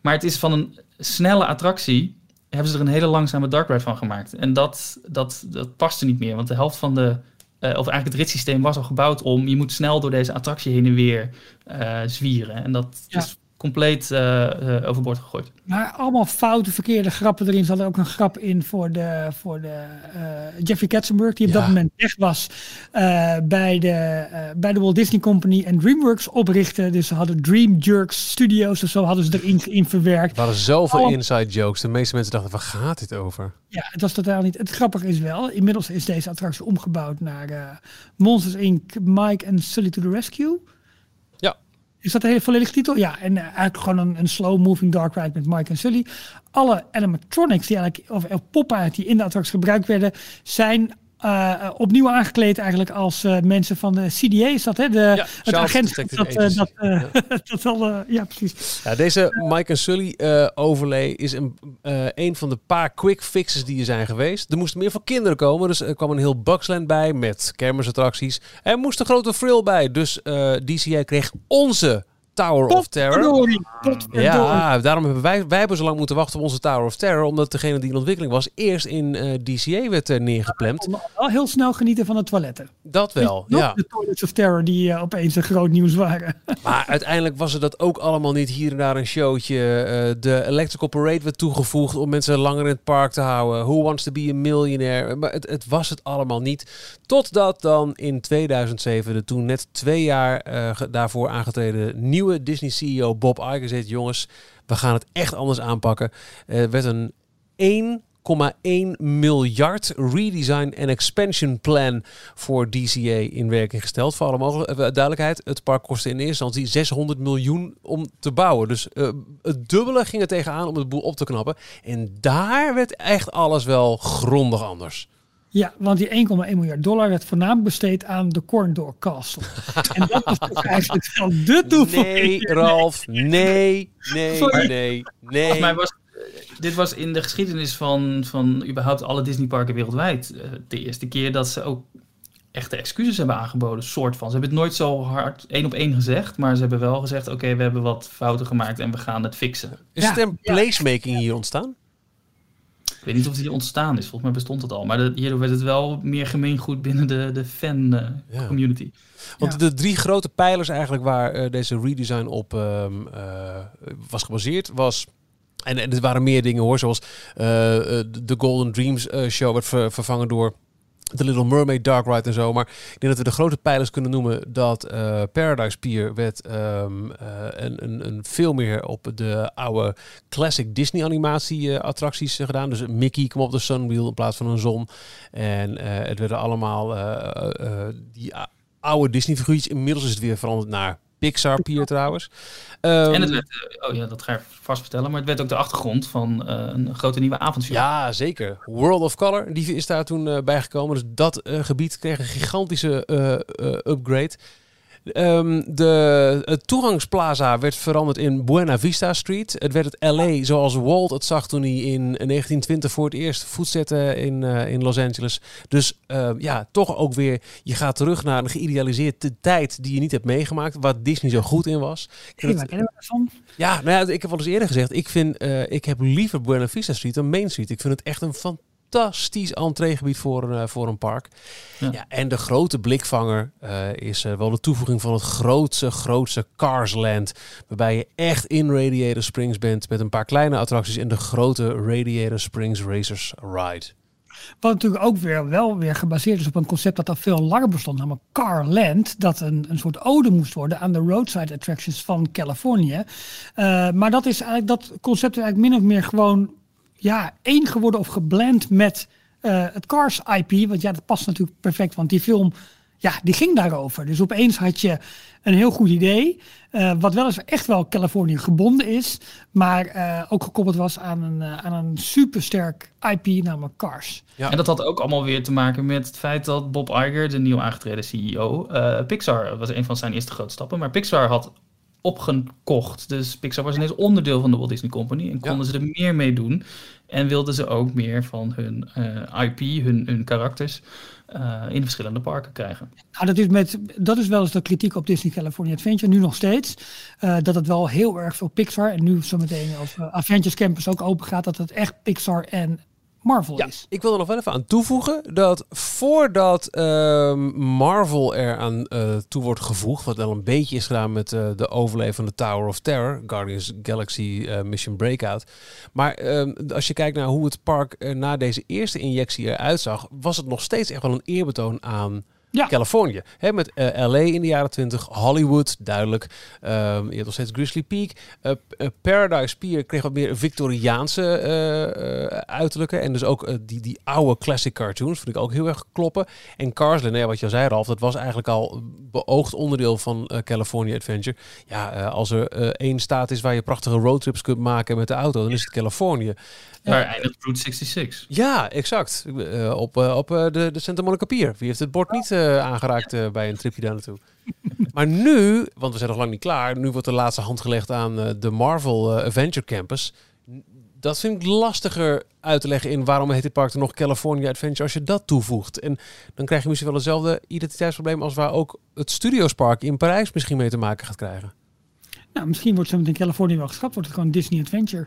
Maar het is van een snelle attractie hebben ze er een hele langzame dark ride van gemaakt. En dat, dat, dat paste niet meer, want de helft van de, uh, of eigenlijk het ritssysteem was al gebouwd om, je moet snel door deze attractie heen en weer uh, zwieren. En dat Ja. is compleet uh, uh, overboord gegooid. Maar allemaal foute, verkeerde grappen erin. Ze hadden ook een grap in voor, de, voor de, uh, Jeffrey Katzenberg, die op Ja. dat moment weg was uh, bij, de, uh, bij de Walt Disney Company en DreamWorks oprichtte. Dus ze hadden Dream Jerks Studios of zo hadden ze erin in verwerkt. Er waren zoveel inside jokes. De meeste mensen dachten, waar gaat dit over? Ja, het was totaal niet. Het grappige is wel, inmiddels is deze attractie omgebouwd naar eh, Monsters Inc. Mike and Sully to the Rescue. Is dat de hele volledige titel? Ja, en eh, eigenlijk gewoon een, slow-moving dark ride met Mike en Sully. Alle animatronics die eigenlijk, of, of poppen die in de attractie gebruikt werden, zijn eh, opnieuw aangekleed eigenlijk als eh, mensen van de CDA. Is dat hè? De, het Child agentschap Detective dat, eh, dat, eh, dat al, eh, ja precies. Ja, deze Mike en Sully eh, overlay is een, eh, een van de paar quick fixes die er zijn geweest. Er moesten meer voor kinderen komen, dus er kwam een heel Bugsland bij met kermisattracties. Er moest een grote frill bij, dus eh DCA kreeg onze Tower of Terror. Ja, daarom hebben wij, wij hebben zo lang moeten wachten op onze Tower of Terror, omdat degene die in ontwikkeling was eerst in eh, DCA werd eh, neergeplemd. Wel heel snel genieten van de toiletten. Dat wel, ja. de Toilets of Terror die eh, opeens een groot nieuws waren. Maar uiteindelijk was het dat ook allemaal niet hier en daar een showtje. De Electrical Parade werd toegevoegd om mensen langer in het park te houden. Who Wants to be a Millionaire? Maar het, het was het allemaal niet. Totdat dan in 2007, de toen net twee jaar eh, daarvoor aangetreden nieuwe Disney-CEO Bob Iger zei... jongens, we gaan het echt anders aanpakken. Er werd een 1,1 miljard redesign en expansion plan voor DCA in werking gesteld. Voor alle eh, duidelijkheid, het park kostte in eerste instantie 600 miljoen om te bouwen. Dus eh, het dubbele ging er tegenaan om het boel op te knappen. En daar werd echt alles wel grondig anders. Ja, want die 1,1 miljard dollar werd voornamelijk besteed aan de Corndor Castle. en dat was toch eigenlijk wel de toevoeging. Nee, Ralf, nee, nee, Sorry. nee, Volgens mij nee. was eh, dit was in de geschiedenis van, van überhaupt alle Disneyparken wereldwijd eh, de eerste keer dat ze ook echte excuses hebben aangeboden, soort van. Ze hebben het nooit zo hard één op één gezegd, maar ze hebben wel gezegd: oké, we hebben wat fouten gemaakt en we gaan het fixen. Is er een placemaking hier ontstaan? Ik weet niet of die ontstaan is, volgens mij bestond het al, maar de, hierdoor werd het wel meer gemeengoed binnen de, de fan eh, Ja. community. Want Ja. de drie grote pijlers eigenlijk waar eh, deze redesign op ehm, eh, was gebaseerd was... En, en er waren meer dingen hoor, zoals de Golden Dreams eh, show werd ver- vervangen door de Little Mermaid Dark Ride en zo. Maar ik denk dat we de grote pijlers kunnen noemen dat eh, Paradise Pier werd ehm, eh, een, een, een veel meer op de oude classic Disney animatie eh, attracties gedaan. Dus Mickey kwam op de Sunwheel in plaats van een zon. En het werden allemaal die oude Disney figuurtjes. Inmiddels is het weer veranderd naar Pixar Pier trouwens. Ehm, en het werd, eh, oh ja, dat ga ik vast vertellen, maar het werd ook de achtergrond van eh, een grote nieuwe avondfilm. Ja, zeker. World of Color, die is daar toen eh, bijgekomen. Dus dat gebied kreeg een gigantische upgrade. Ehm, de het toegangsplaza werd veranderd in Buena Vista Street. Het werd het LA zoals Walt het zag toen hij in 1920 voor het eerst voet zette in, eh, in Los Angeles. Dus eh, ja, toch ook weer, je gaat terug naar een geïdealiseerde tijd die je niet hebt meegemaakt, waar Disney zo goed in was. Ik Hey, vind waar het- kennen we dat van? ja, nou ja, ik heb al eens eerder gezegd, ik, vind, eh, ik heb liever Buena Vista Street dan Main Street. Ik vind het echt een fantastisch entreegebied voor, een, eh, voor een park. Ja. Ja. en de grote blikvanger eh, is eh, wel de toevoeging van het grootste, grootste Carsland. Waarbij je echt in Radiator Springs bent met een paar kleine attracties en de grote Radiator Springs Racers Ride. Wat natuurlijk ook weer wel weer gebaseerd is op een concept dat al veel langer bestond, namelijk Carland. Dat een, een soort ode moest worden aan de roadside attractions van Californië. Uh, maar dat is eigenlijk dat concept is eigenlijk min of meer gewoon ja, één geworden of geblend met uh, het Cars IP. Want ja, dat past natuurlijk perfect, want die film ja, die ging daarover. Dus opeens had je een heel goed idee. Uh, wat wel eens echt wel Californië gebonden is. Maar uh, ook gekoppeld was aan een, uh, aan een supersterk IP, namelijk Cars. Ja. En dat had ook allemaal weer te maken met het feit dat Bob Iger, de nieuw aangetreden CEO, Pixar was een van zijn eerste grote stappen. Maar Pixar had opgekocht. Dus Pixar was ineens onderdeel van de Walt Disney Company. En konden ze er meer mee doen. En wilden ze ook meer van hun IP, hun, hun karakters uh, in verschillende parken krijgen. Nou, dat, is met, dat is wel eens de kritiek op Disney California Adventure, nu nog steeds. Uh, dat het wel heel erg veel Pixar, en nu zometeen als uh, Adventures Campus ook open gaat, dat het echt Pixar en Marvel ja, is. Ik wil er nog wel even aan toevoegen dat voordat uh, Marvel er aan uh, toe wordt gevoegd, wat wel een beetje is gedaan met uh, de overlevende Tower of Terror, Guardians Galaxy uh, Mission Breakout. Maar ehm, als je kijkt naar hoe het park na deze eerste injectie eruit zag, was het nog steeds echt wel een eerbetoon aan ja. Californië. Hè, met uh, LA in de jaren 20, Hollywood, duidelijk. Um, je had nog steeds Grizzly Peak. Uh, Paradise Pier kreeg wat meer Victoriaanse uh, uiterlijke. En dus ook die, die oude classic cartoons vind ik ook heel erg kloppen. En Cars Land, wat je al zei Ralf, dat was eigenlijk al beoogd onderdeel van California Adventure. Ja, als er één staat is waar je prachtige roadtrips kunt maken met de auto, dan is het Californië. Waar eindigt Route 66? Ja, exact. Uh, op uh, op uh, de, de Santa Monica Pier. Wie heeft het bord niet aangeraakt bij een tripje daar naartoe? maar nu, want we zijn nog lang niet klaar, nu wordt de laatste hand gelegd aan de Marvel Adventure Campus. Dat vind ik lastiger uit te leggen in waarom heet dit park er nog California Adventure als je dat toevoegt. En dan krijg je misschien wel hetzelfde identiteitsprobleem als waar ook het Studiospark in Parijs misschien mee te maken gaat krijgen. Nou, misschien wordt het in Californië wel geschrapt, wordt het gewoon Disney Adventure.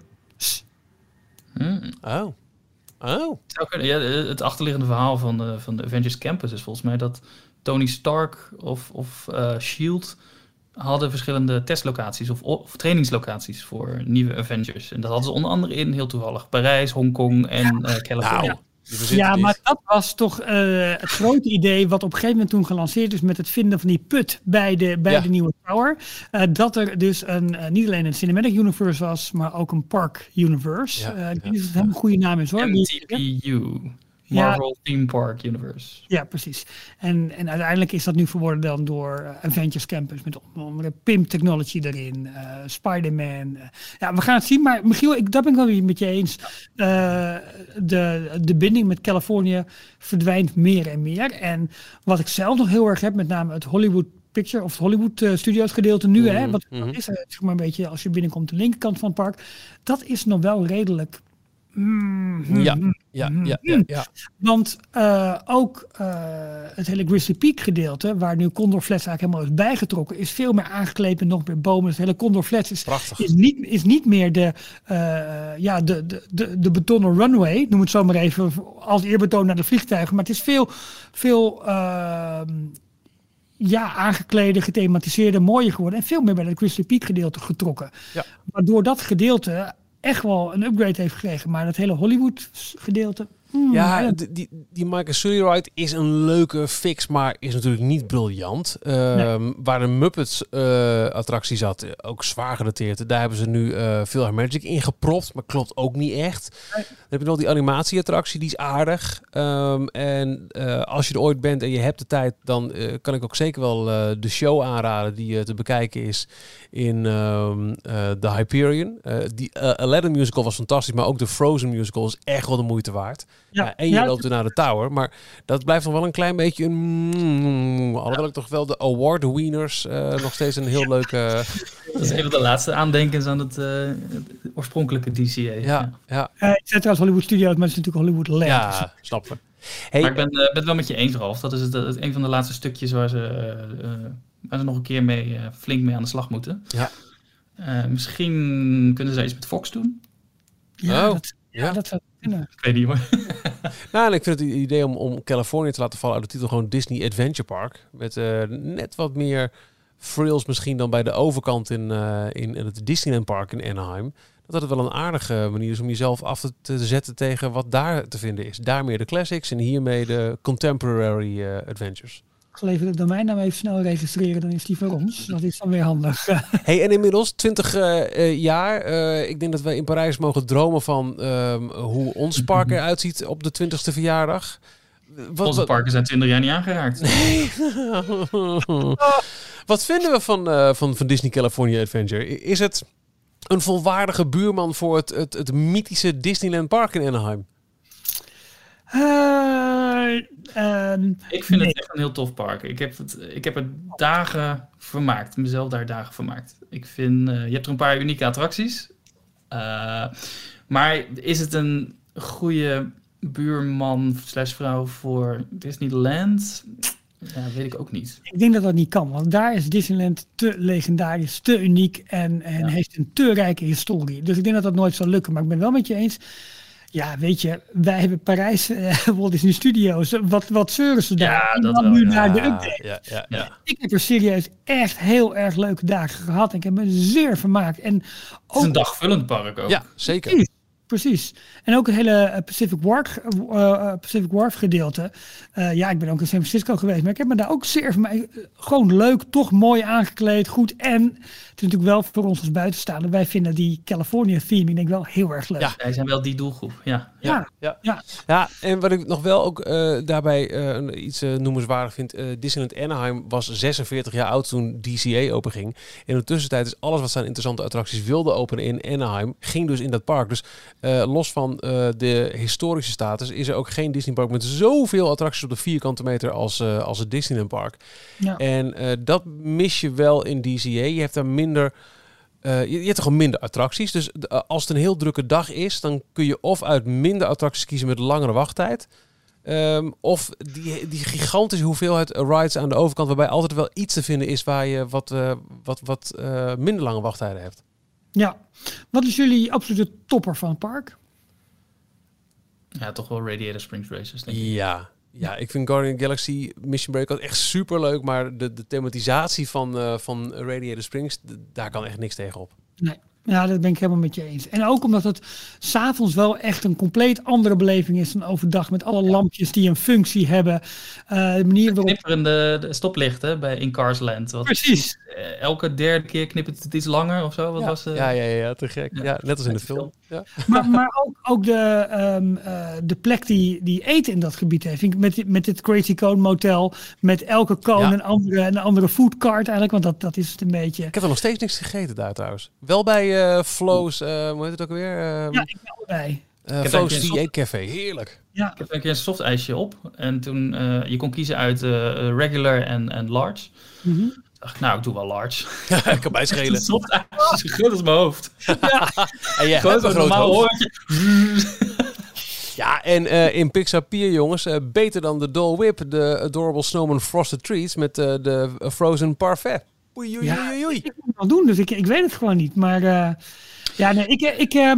Hmm. Oh. Oh. Ja, het achterliggende verhaal van de, van de Avengers Campus is volgens mij dat Tony Stark of, of uh, Shield hadden verschillende testlocaties of, of, trainingslocaties voor nieuwe Avengers. En dat hadden ze onder andere in, heel toevallig, Parijs, Hongkong en uh, Californië. Nou. Ja, maar dat was toch uh, het grote idee wat op een gegeven moment toen gelanceerd is met het vinden van die put bij de, bij de nieuwe tower. Uh, dat er dus een, uh, niet alleen een cinematic universe was, maar ook een park universe. Ja, ik weet niet of het een goede naam is hoor. MTPU. Marvel ja. Theme Park Universe. Ja, precies. En, en uiteindelijk is dat nu verworden dan door uh, Avengers Campus met onder andere PIM Technology erin, uh, Spider-Man. Uh, ja, we gaan het zien. Maar Michiel, ik, dat ben ik wel weer met je eens. de, de binding met Californië verdwijnt meer en meer. En wat ik zelf nog heel erg heb, met name het Hollywood Picture of het Hollywood uh, Studios gedeelte nu, mm -hmm. hè, wat mm -hmm. is er, zeg maar een beetje als je binnenkomt de linkerkant van het park, dat is nog wel redelijk Mm, ja, ja, ja, ja, ja, Want uh, ook uh, het hele Grizzly Peak gedeelte, waar nu Condor Flats eigenlijk helemaal is bijgetrokken, is veel meer aangeklepen, nog meer bomen. Het hele Condor Flats is, is, niet, is niet meer de, uh, ja, de, de, de, de betonnen runway, noem het zo maar even, als eerbetoon naar de vliegtuigen. Maar het is veel, veel ja, aangeklede, gethematiseerde, mooier geworden. En veel meer bij het Grizzly Peak gedeelte getrokken. Ja. Waardoor dat gedeelte echt wel een upgrade heeft gekregen. Maar dat hele Hollywood gedeelte. Mm, ja, die, die Michael Sully ride is een leuke fix, maar is natuurlijk niet briljant. Um, Waar de Muppets uh, attractie zat, ook zwaar gedateerd. Daar hebben ze nu uh, veel Magic ingepropt, maar klopt ook niet echt. Dan heb je nog die animatieattractie, die is aardig. Um, en uh, als je er ooit bent en je hebt de tijd, dan kan ik ook zeker wel de show aanraden die te bekijken is in um, The Hyperion. die Aladdin musical was fantastisch, maar ook de Frozen musical is echt wel de moeite waard. Ja, en je ja, loopt er naar de tower. Maar dat blijft nog wel een klein beetje een... Mm, alhoewel ik toch wel de award winners uh, nog steeds een heel leuke... dat is een van de laatste aandenkens aan het, uh, oorspronkelijke DCA. Ja, ja. Uh, ik zet trouwens Hollywood Studios, maar het is natuurlijk Hollywood Land. Ja, snap we. Hey, maar ik ben, ben het wel met je eens, Ralf. Dat is het, het, een van de laatste stukjes waar ze, waar ze nog een keer mee, flink mee aan de slag moeten. Ja. misschien kunnen ze iets met Fox doen. Ja, oh. dat, ja, dat zou Ik weet niet hoor. nou, en ik vind het idee om, om Californië te laten vallen uit de titel gewoon Disney Adventure Park. Met uh, net wat meer frills misschien dan bij de overkant in, uh, in, in het Disneyland Park in Anaheim. dat het wel een aardige manier is om jezelf af te, te zetten tegen wat daar te vinden is. Daar meer de classics en hiermee de contemporary eh, adventures. Ik zal even de domeinnaam even snel registreren, dan is die voor ons. Dat is dan weer handig. hey, en inmiddels 20 uh, jaar. Uh, ik denk dat we in Parijs mogen dromen van um, hoe ons park eruit ziet op de 20ste verjaardag. Wat, Onze parken zijn 20 jaar niet aangeraakt. Nee. wat vinden we van, uh, van, van Disney California Adventure? Is het een volwaardige buurman voor het, het, het mythische Disneyland Park in Anaheim? Uh, ik vind nee. het echt een heel tof park. Ik heb het, ik heb het dagen vermaakt. Mezelf daar dagen vermaakt. Ik vind, uh, je hebt er een paar unieke attracties. Uh, maar is het een goede buurman slash vrouw voor Disneyland? Ja, weet ik ook niet. Ik denk dat dat niet kan, want daar is Disneyland te legendarisch, te uniek en, en ja. heeft een te rijke historie. Dus ik denk dat dat nooit zal lukken. Maar ik ben wel met je eens. Ja, weet je, wij hebben Parijs, uh, Walt Disney Studios. Wat, wat zeuren ze daar? Ja, dat wel, nu ja. naar de update. Ja, ja, ja. Ik heb er serieus echt heel erg leuke dagen gehad. Ik heb me zeer vermaakt. En ook, het is een dagvullend park ook. Ja, zeker. Precies. En ook het hele Pacific Wharf, uh, Pacific Wharf gedeelte. Uh, ja, ik ben ook in San Francisco geweest, maar ik heb me daar ook zeer van mij gewoon leuk, toch mooi aangekleed, goed. En het is natuurlijk wel voor ons als buitenstaander. Wij vinden die California theme, ik denk wel heel erg leuk. Ja, wij zijn wel die doelgroep. Ja, ja, ja. ja. ja en wat ik nog wel ook uh, daarbij uh, iets uh, noemenswaardig vind. Disneyland Anaheim was 46 jaar oud toen DCA openging. In de tussentijd is alles wat zijn interessante attracties wilde openen in Anaheim, ging dus in dat park. Dus uh, los van uh, de historische status is er ook geen Disney park met zoveel attracties op de vierkante meter als, uh, als het Disneyland park. Ja. En dat mis je wel in DCA. Je hebt daar minder... je, je hebt toch gewoon minder attracties. Dus als het een heel drukke dag is, dan kun je of uit minder attracties kiezen met langere wachttijd. Um, of die, die gigantische hoeveelheid rides aan de overkant, waarbij altijd wel iets te vinden is waar je wat, wat, wat minder lange wachttijden hebt. Ja. Wat is jullie absolute topper van het park? Ja, toch wel Radiator Springs Races, denk ik. Ja, ja, ik vind Guardian Galaxy Mission Breakout echt super leuk, maar de, de thematisatie van, uh, van Radiator Springs, daar kan echt niks tegen op. Nee. Ja, dat ben ik helemaal met je eens. En ook omdat het s'avonds wel echt een compleet andere beleving is dan overdag. Met alle lampjes die een functie hebben. Uh, de manier waarop... Knipperende de stoplichten bij In Cars Land. Wat Precies. Uh, elke derde keer knippert het iets langer of zo. Wat ja. was de... ja, ja, ja, te gek. Ja, ja net als in de film. Ja. Maar, maar ook, ook de, um, uh, de plek die, die eten in dat gebied heeft. Met, met dit Crazy Cone Motel. Met elke cone een andere, een andere foodcart eigenlijk. Want dat, dat is het een beetje. Ik heb er nog steeds niks gegeten daar trouwens. Wel bij uh, Flows, uh, hoe heet het ook weer? Uh, ja, ik ben erbij. Uh, Flows VA Café, heerlijk. Ja. Ik heb een keer een soft ijsje op. En toen, uh, je kon kiezen uit uh, regular en, en large. Mm -hmm. dacht nou, ik doe wel large. Ja, ik kan mij schelen. soft ijsje groot als mijn hoofd. ja. en jij hebt een groot hoofd. Ja, en uh, in Pixar Pier, jongens, uh, beter dan de Dole Whip, de Adorable Snowman Frosted Treats met uh, de Frozen Parfait. Oei, oei, ja, oei, oei. Ik moet het wel doen, dus ik, ik weet het gewoon niet. Maar uh, ja, nee, ik, ik, uh,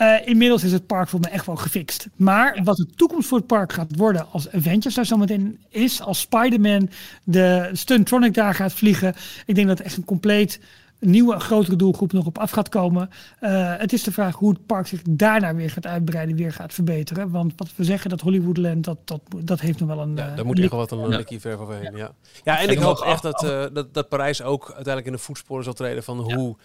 uh, inmiddels is het park voor me echt wel gefixt. Maar wat de toekomst voor het park gaat worden als Avengers daar zometeen is, als Spider-Man de Stuntronic daar gaat vliegen. Ik denk dat echt een compleet nieuwe, grotere doelgroep nog op af gaat komen. Uh, het is de vraag hoe het park zich daarna weer gaat uitbreiden, weer gaat verbeteren. Want wat we zeggen, dat Hollywoodland, dat, dat, dat heeft nog wel een... Ja, daar moet echt wel wat een likkie ver overheen, ja. Ja, en ik hoop echt dat, uh, dat, dat Parijs ook uiteindelijk in de voetsporen zal treden van hoe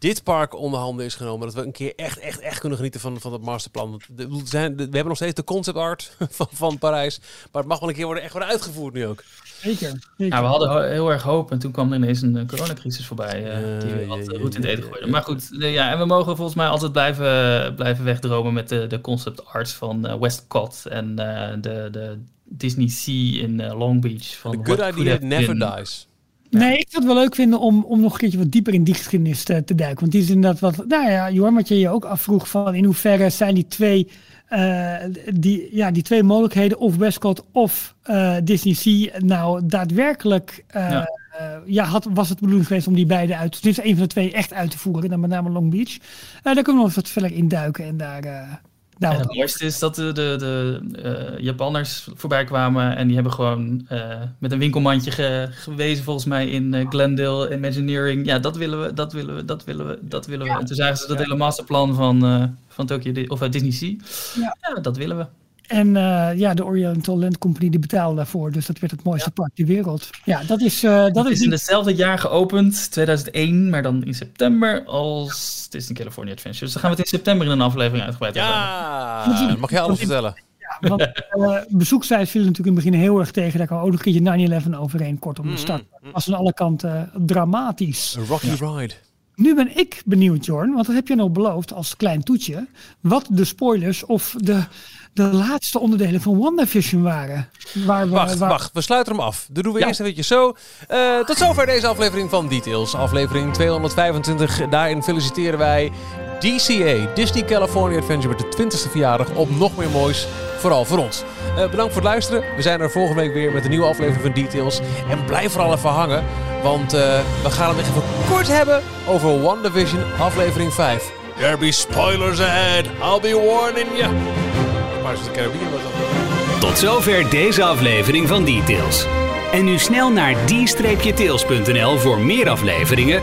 dit park onder handen is genomen. Dat we een keer echt, echt, echt kunnen genieten van, van het masterplan. De, de, zijn, de, we hebben nog steeds de concept art van, van Parijs. Maar het mag wel een keer worden, echt worden uitgevoerd nu ook. Zeker. zeker. Ja, we hadden heel erg hoop. En toen kwam er ineens een coronacrisis voorbij. Uh, die we wat uh, goed in het eten gooiden. Maar goed, ja, en we mogen volgens mij altijd blijven, blijven wegdromen met de, de concept arts van uh, Westcott. En de, de Disney Sea in Long Beach. Van The good idea never been. dies. Nee, ik zou het wel leuk vinden om, om nog een keertje wat dieper in die geschiedenis te, te duiken. Want die is inderdaad wat, nou ja, Johan, wat je je ook afvroeg van in hoeverre zijn die twee, uh, die, ja, die twee mogelijkheden, of Westcott of uh, Disney Sea, nou daadwerkelijk, uh, ja. ja, had, was het bedoeling geweest om die beide uit, dus een van de twee echt uit te voeren, dan met name Long Beach. daar kunnen we nog wat verder in duiken en daar, Nou, en het mooiste is dat de, de, de uh, Japanners voorbij kwamen en die hebben gewoon uh, met een winkelmandje ge, gewezen volgens mij in uh, Glendale Imagineering. Ja, dat willen we, dat willen we, dat willen we, dat willen we. Ja. En toen zagen ze dat hele masterplan van, van Tokyo of Disney Sea. Ja. ja, dat willen we. En uh, ja, de Oriental Land Company die betaalde daarvoor. Dus dat werd het mooiste ja. park ter wereld. Ja, dat is... Uh, dat het is, is in hetzelfde jaar geopend, 2001, maar dan in september als Disney California Adventure. Dus dan gaan we het in september in een aflevering uitgebreid ja, over. Ja, mag jij alles vertellen. Ja, want uh, natuurlijk in het begin heel erg tegen. Daar kwam ook nog een keertje 9-11 overheen, kortom de start. Dat was aan alle kanten dramatisch. A rocky ja. ride. Nu ben ik benieuwd, Jorn, want dat heb je nog beloofd als klein toetje. Wat de spoilers of de, de laatste onderdelen van WandaVision waren. Waar we, wacht, waar... wacht, we sluiten hem af. Dat doen we ja. eerst even zo. Uh, tot zover deze aflevering van Details. Aflevering 225. Daarin feliciteren wij DCA, Disney California Adventure, met de 20ste verjaardag op nog meer moois. Vooral voor ons. Uh, bedankt voor het luisteren. We zijn er volgende week weer met een nieuwe aflevering van Details. En blijf vooral even hangen, want uh, we gaan het even kort hebben over WandaVision aflevering 5. There be spoilers ahead. I'll be warning you. Tot zover deze aflevering van Details. En nu snel naar d-tails.nl voor meer afleveringen,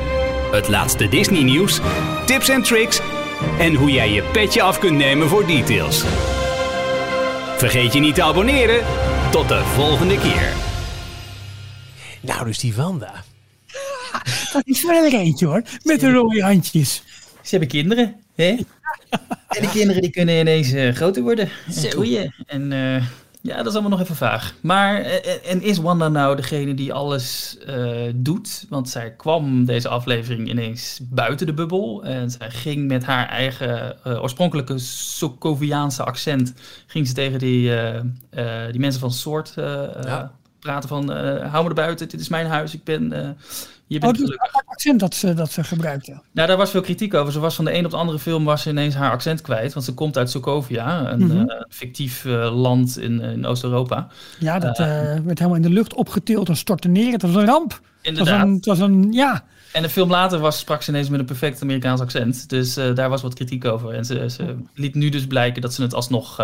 het laatste Disney nieuws, tips en tricks en hoe jij je petje af kunt nemen voor Details. Vergeet je niet te abonneren. Tot de volgende keer. Nou, dus die Wanda. Dat is wel er eentje hoor, met de rode handjes. Ze hebben kinderen, hè? En die kinderen die kunnen ineens uh, groter worden. En groeien. En uh, ja, dat is allemaal nog even vaag. Maar, uh, en is Wanda nou degene die alles doet? Want zij kwam deze aflevering ineens buiten de bubbel. En zij ging met haar eigen oorspronkelijke Sokoviaanse accent... ging ze tegen die, die mensen van soort ja. praten van... hou me er buiten, dit is mijn huis, ik ben... Je bent oh, dus het accent dat ze, dat ze gebruikte. Nou, daar was veel kritiek over. Ze was van de een op de andere film was ze ineens haar accent kwijt. Want ze komt uit Sokovia, een mm -hmm. uh, fictief uh, land in, in Oost-Europa. Ja, dat uh, werd helemaal in de lucht opgetild en stortte neer. Het was een ramp. Inderdaad. Het was een, het was een ja. En een film later was, sprak ze ineens met een perfect Amerikaans accent. Dus daar was wat kritiek over. En ze, ze liet nu dus blijken dat ze het alsnog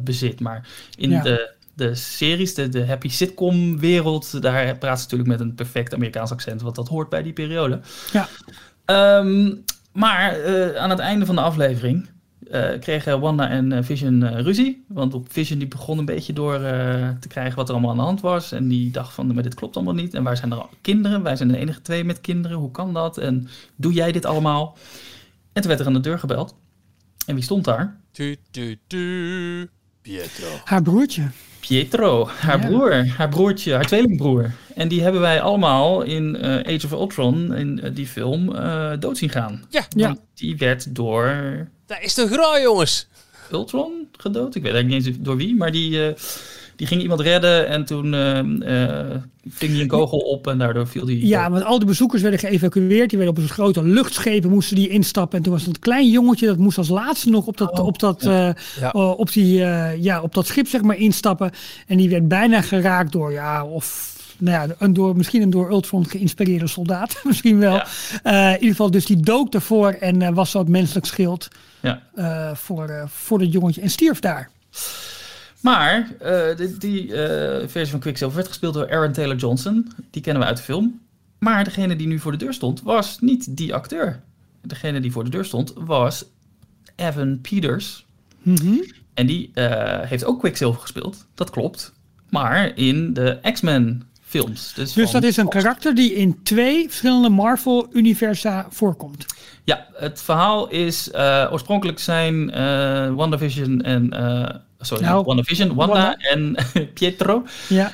bezit. Maar in ja. de de series, de, de happy sitcom wereld, daar praat ze natuurlijk met een perfect Amerikaans accent, want dat hoort bij die periode. Ja. Um, maar uh, aan het einde van de aflevering uh, kregen Wanda en Vision uh, ruzie. Want op Vision die begon een beetje door te krijgen wat er allemaal aan de hand was. En die dacht van, maar dit klopt allemaal niet. En waar zijn er kinderen? Wij zijn de enige twee met kinderen. Hoe kan dat? En doe jij dit allemaal? En toen werd er aan de deur gebeld. En wie stond daar? Tu, tu, tu. Pietro. Haar broertje. Pietro, haar ja. broer, haar broertje, haar tweelingbroer. En die hebben wij allemaal in uh, Age of Ultron, in uh, die film, uh, dood zien gaan. Ja. ja. Die werd door... Daar is de graai, jongens. Ultron gedood? Ik weet eigenlijk niet eens door wie, maar die... Die ging iemand redden en toen uh, uh, ving hij een kogel op en daardoor viel hij. Ja, want al die bezoekers werden geëvacueerd. Die werden op een grote luchtschepen moesten die instappen. En toen was dat klein jongetje dat moest als laatste nog op dat, oh, op dat, ja. Ja. op die, ja, op dat schip zeg maar instappen. En die werd bijna geraakt door ja, of nou ja, een door, misschien een door Ultron geïnspireerde soldaat. misschien wel. Ja. Uh, in ieder geval, dus die dook ervoor en uh, was zo het menselijk schild ja. uh, voor, voor dat jongetje en stierf daar. Maar die, die versie van Quicksilver werd gespeeld door Aaron Taylor Johnson. Die kennen we uit de film. Maar degene die nu voor de deur stond, was niet die acteur. Degene die voor de deur stond, was Evan Peters. Mm -hmm. En die heeft ook Quicksilver gespeeld. Dat klopt. Maar in de X-Men films. Dus, dus dat is een karakter die in twee verschillende Marvel-universa voorkomt. Ja, het verhaal is oorspronkelijk zijn WandaVision en sorry, nou, WandaVision, Wanda, en Pietro. Ja.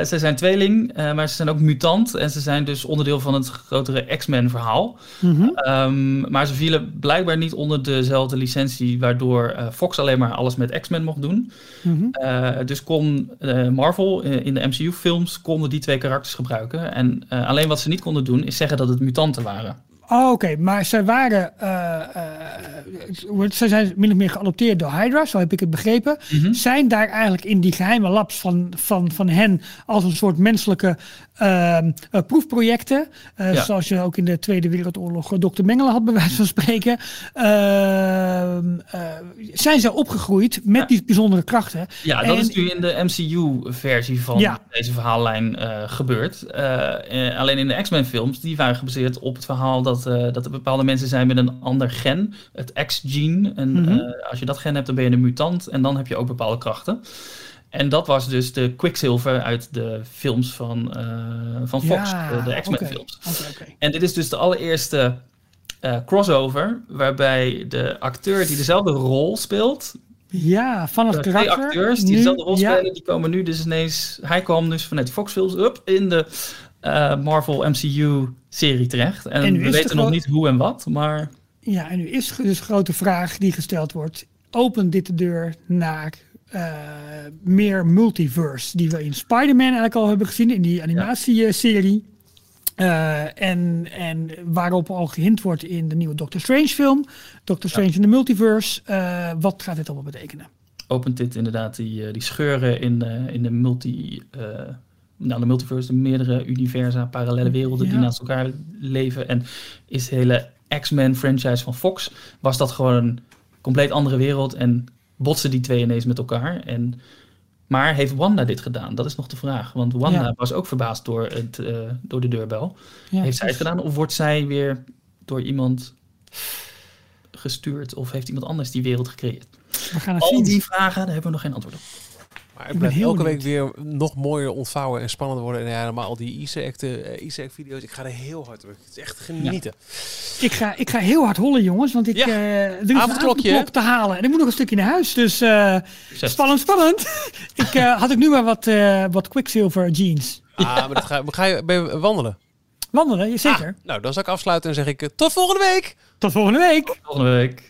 Uh, ze zijn tweeling, uh, maar ze zijn ook mutant. En ze zijn dus onderdeel van het grotere X-Men verhaal. Mm -hmm. um, maar ze vielen blijkbaar niet onder dezelfde licentie... waardoor uh, Fox alleen maar alles met X-Men mocht doen. Mm -hmm. dus kon Marvel in de MCU-films... konden die twee karakters gebruiken. En alleen wat ze niet konden doen... is zeggen dat het mutanten waren. Oh, Oké, maar zij waren. Uh, zij zijn min of meer geadopteerd door Hydra, zo heb ik het begrepen. Mhm. Zijn daar eigenlijk in die geheime labs van, van, van hen als een soort menselijke ehm, eh, proefprojecten. eh, Ja. Zoals je ook in de Tweede Wereldoorlog eh, Dr. Mengele had, bij wijze van spreken. Ehm, eh, zijn ze opgegroeid met die bijzondere krachten? Ja, dat En- is nu in de MCU-versie van Ja. deze verhaallijn eh, gebeurd. Eh, eh, alleen in de X-Men-films, die waren gebaseerd op het verhaal dat, eh, dat er bepaalde mensen zijn met een ander gen, het X-gene. En Mhm. eh, als je dat gen hebt, dan ben je een mutant en dan heb je ook bepaalde krachten. En dat was dus de Quicksilver uit de films van, eh, van Fox, Ja, de. Oké, oké. En dit is dus de allereerste crossover waarbij de acteur die dezelfde rol speelt, Ja, van het de twee karakter. acteurs die nu- dezelfde rol ja, spelen, die komen nu dus ineens... Hij kwam dus vanuit Fox Films up in de eh, Marvel MCU-serie terecht. En, we de weten nog niet hoe en wat, maar... Ja, en nu is dus de grote vraag die gesteld wordt: opent dit de deur naar eh, meer multiverse, die we in Spider-Man eigenlijk al hebben gezien in die animatieserie. Eh, en, en waarop al gehind wordt in de nieuwe Doctor Strange film, Doctor Strange in the Multiverse. Wat gaat dit allemaal betekenen? opent dit inderdaad die, die scheuren in, de- in de multi... nou, de multiverse, de meerdere universa, parallele werelden die naast elkaar leven. En is de hele X-Men franchise van Fox, was dat gewoon een compleet andere wereld en botsen die twee ineens met elkaar. En, maar heeft Wanda dit gedaan? Dat is nog de vraag. Want Wanda Ja. was ook verbaasd door, het, eh, door de deurbel. Ja, heeft zij het gedaan of wordt zij weer door iemand gestuurd of heeft iemand anders die wereld gecreëerd? We gaan het Al zien. die vragen, daar hebben we nog geen antwoord op. Maar Ik het ben blijft heel elke week weer nog mooier ontvouwen en spannender worden. En ja, helemaal al die eh, Easter egg video's. Ik ga er heel hard op. Het is echt genieten. Ik ga, ik ga heel hard hollen, jongens, want ik, Ja. eh, er is een Avondklokje, avondklok te halen. En ik moet nog een stukje naar huis, dus eh, spannend, spannend. ik eh, had ik nu maar wat, eh, wat Quicksilver jeans. Ah, maar dat ga, ga je, ben je wandelen? Wandelen, zeker. Ah, nou, dan zal ik afsluiten en zeg ik tot volgende week! Tot volgende week. Volgende week.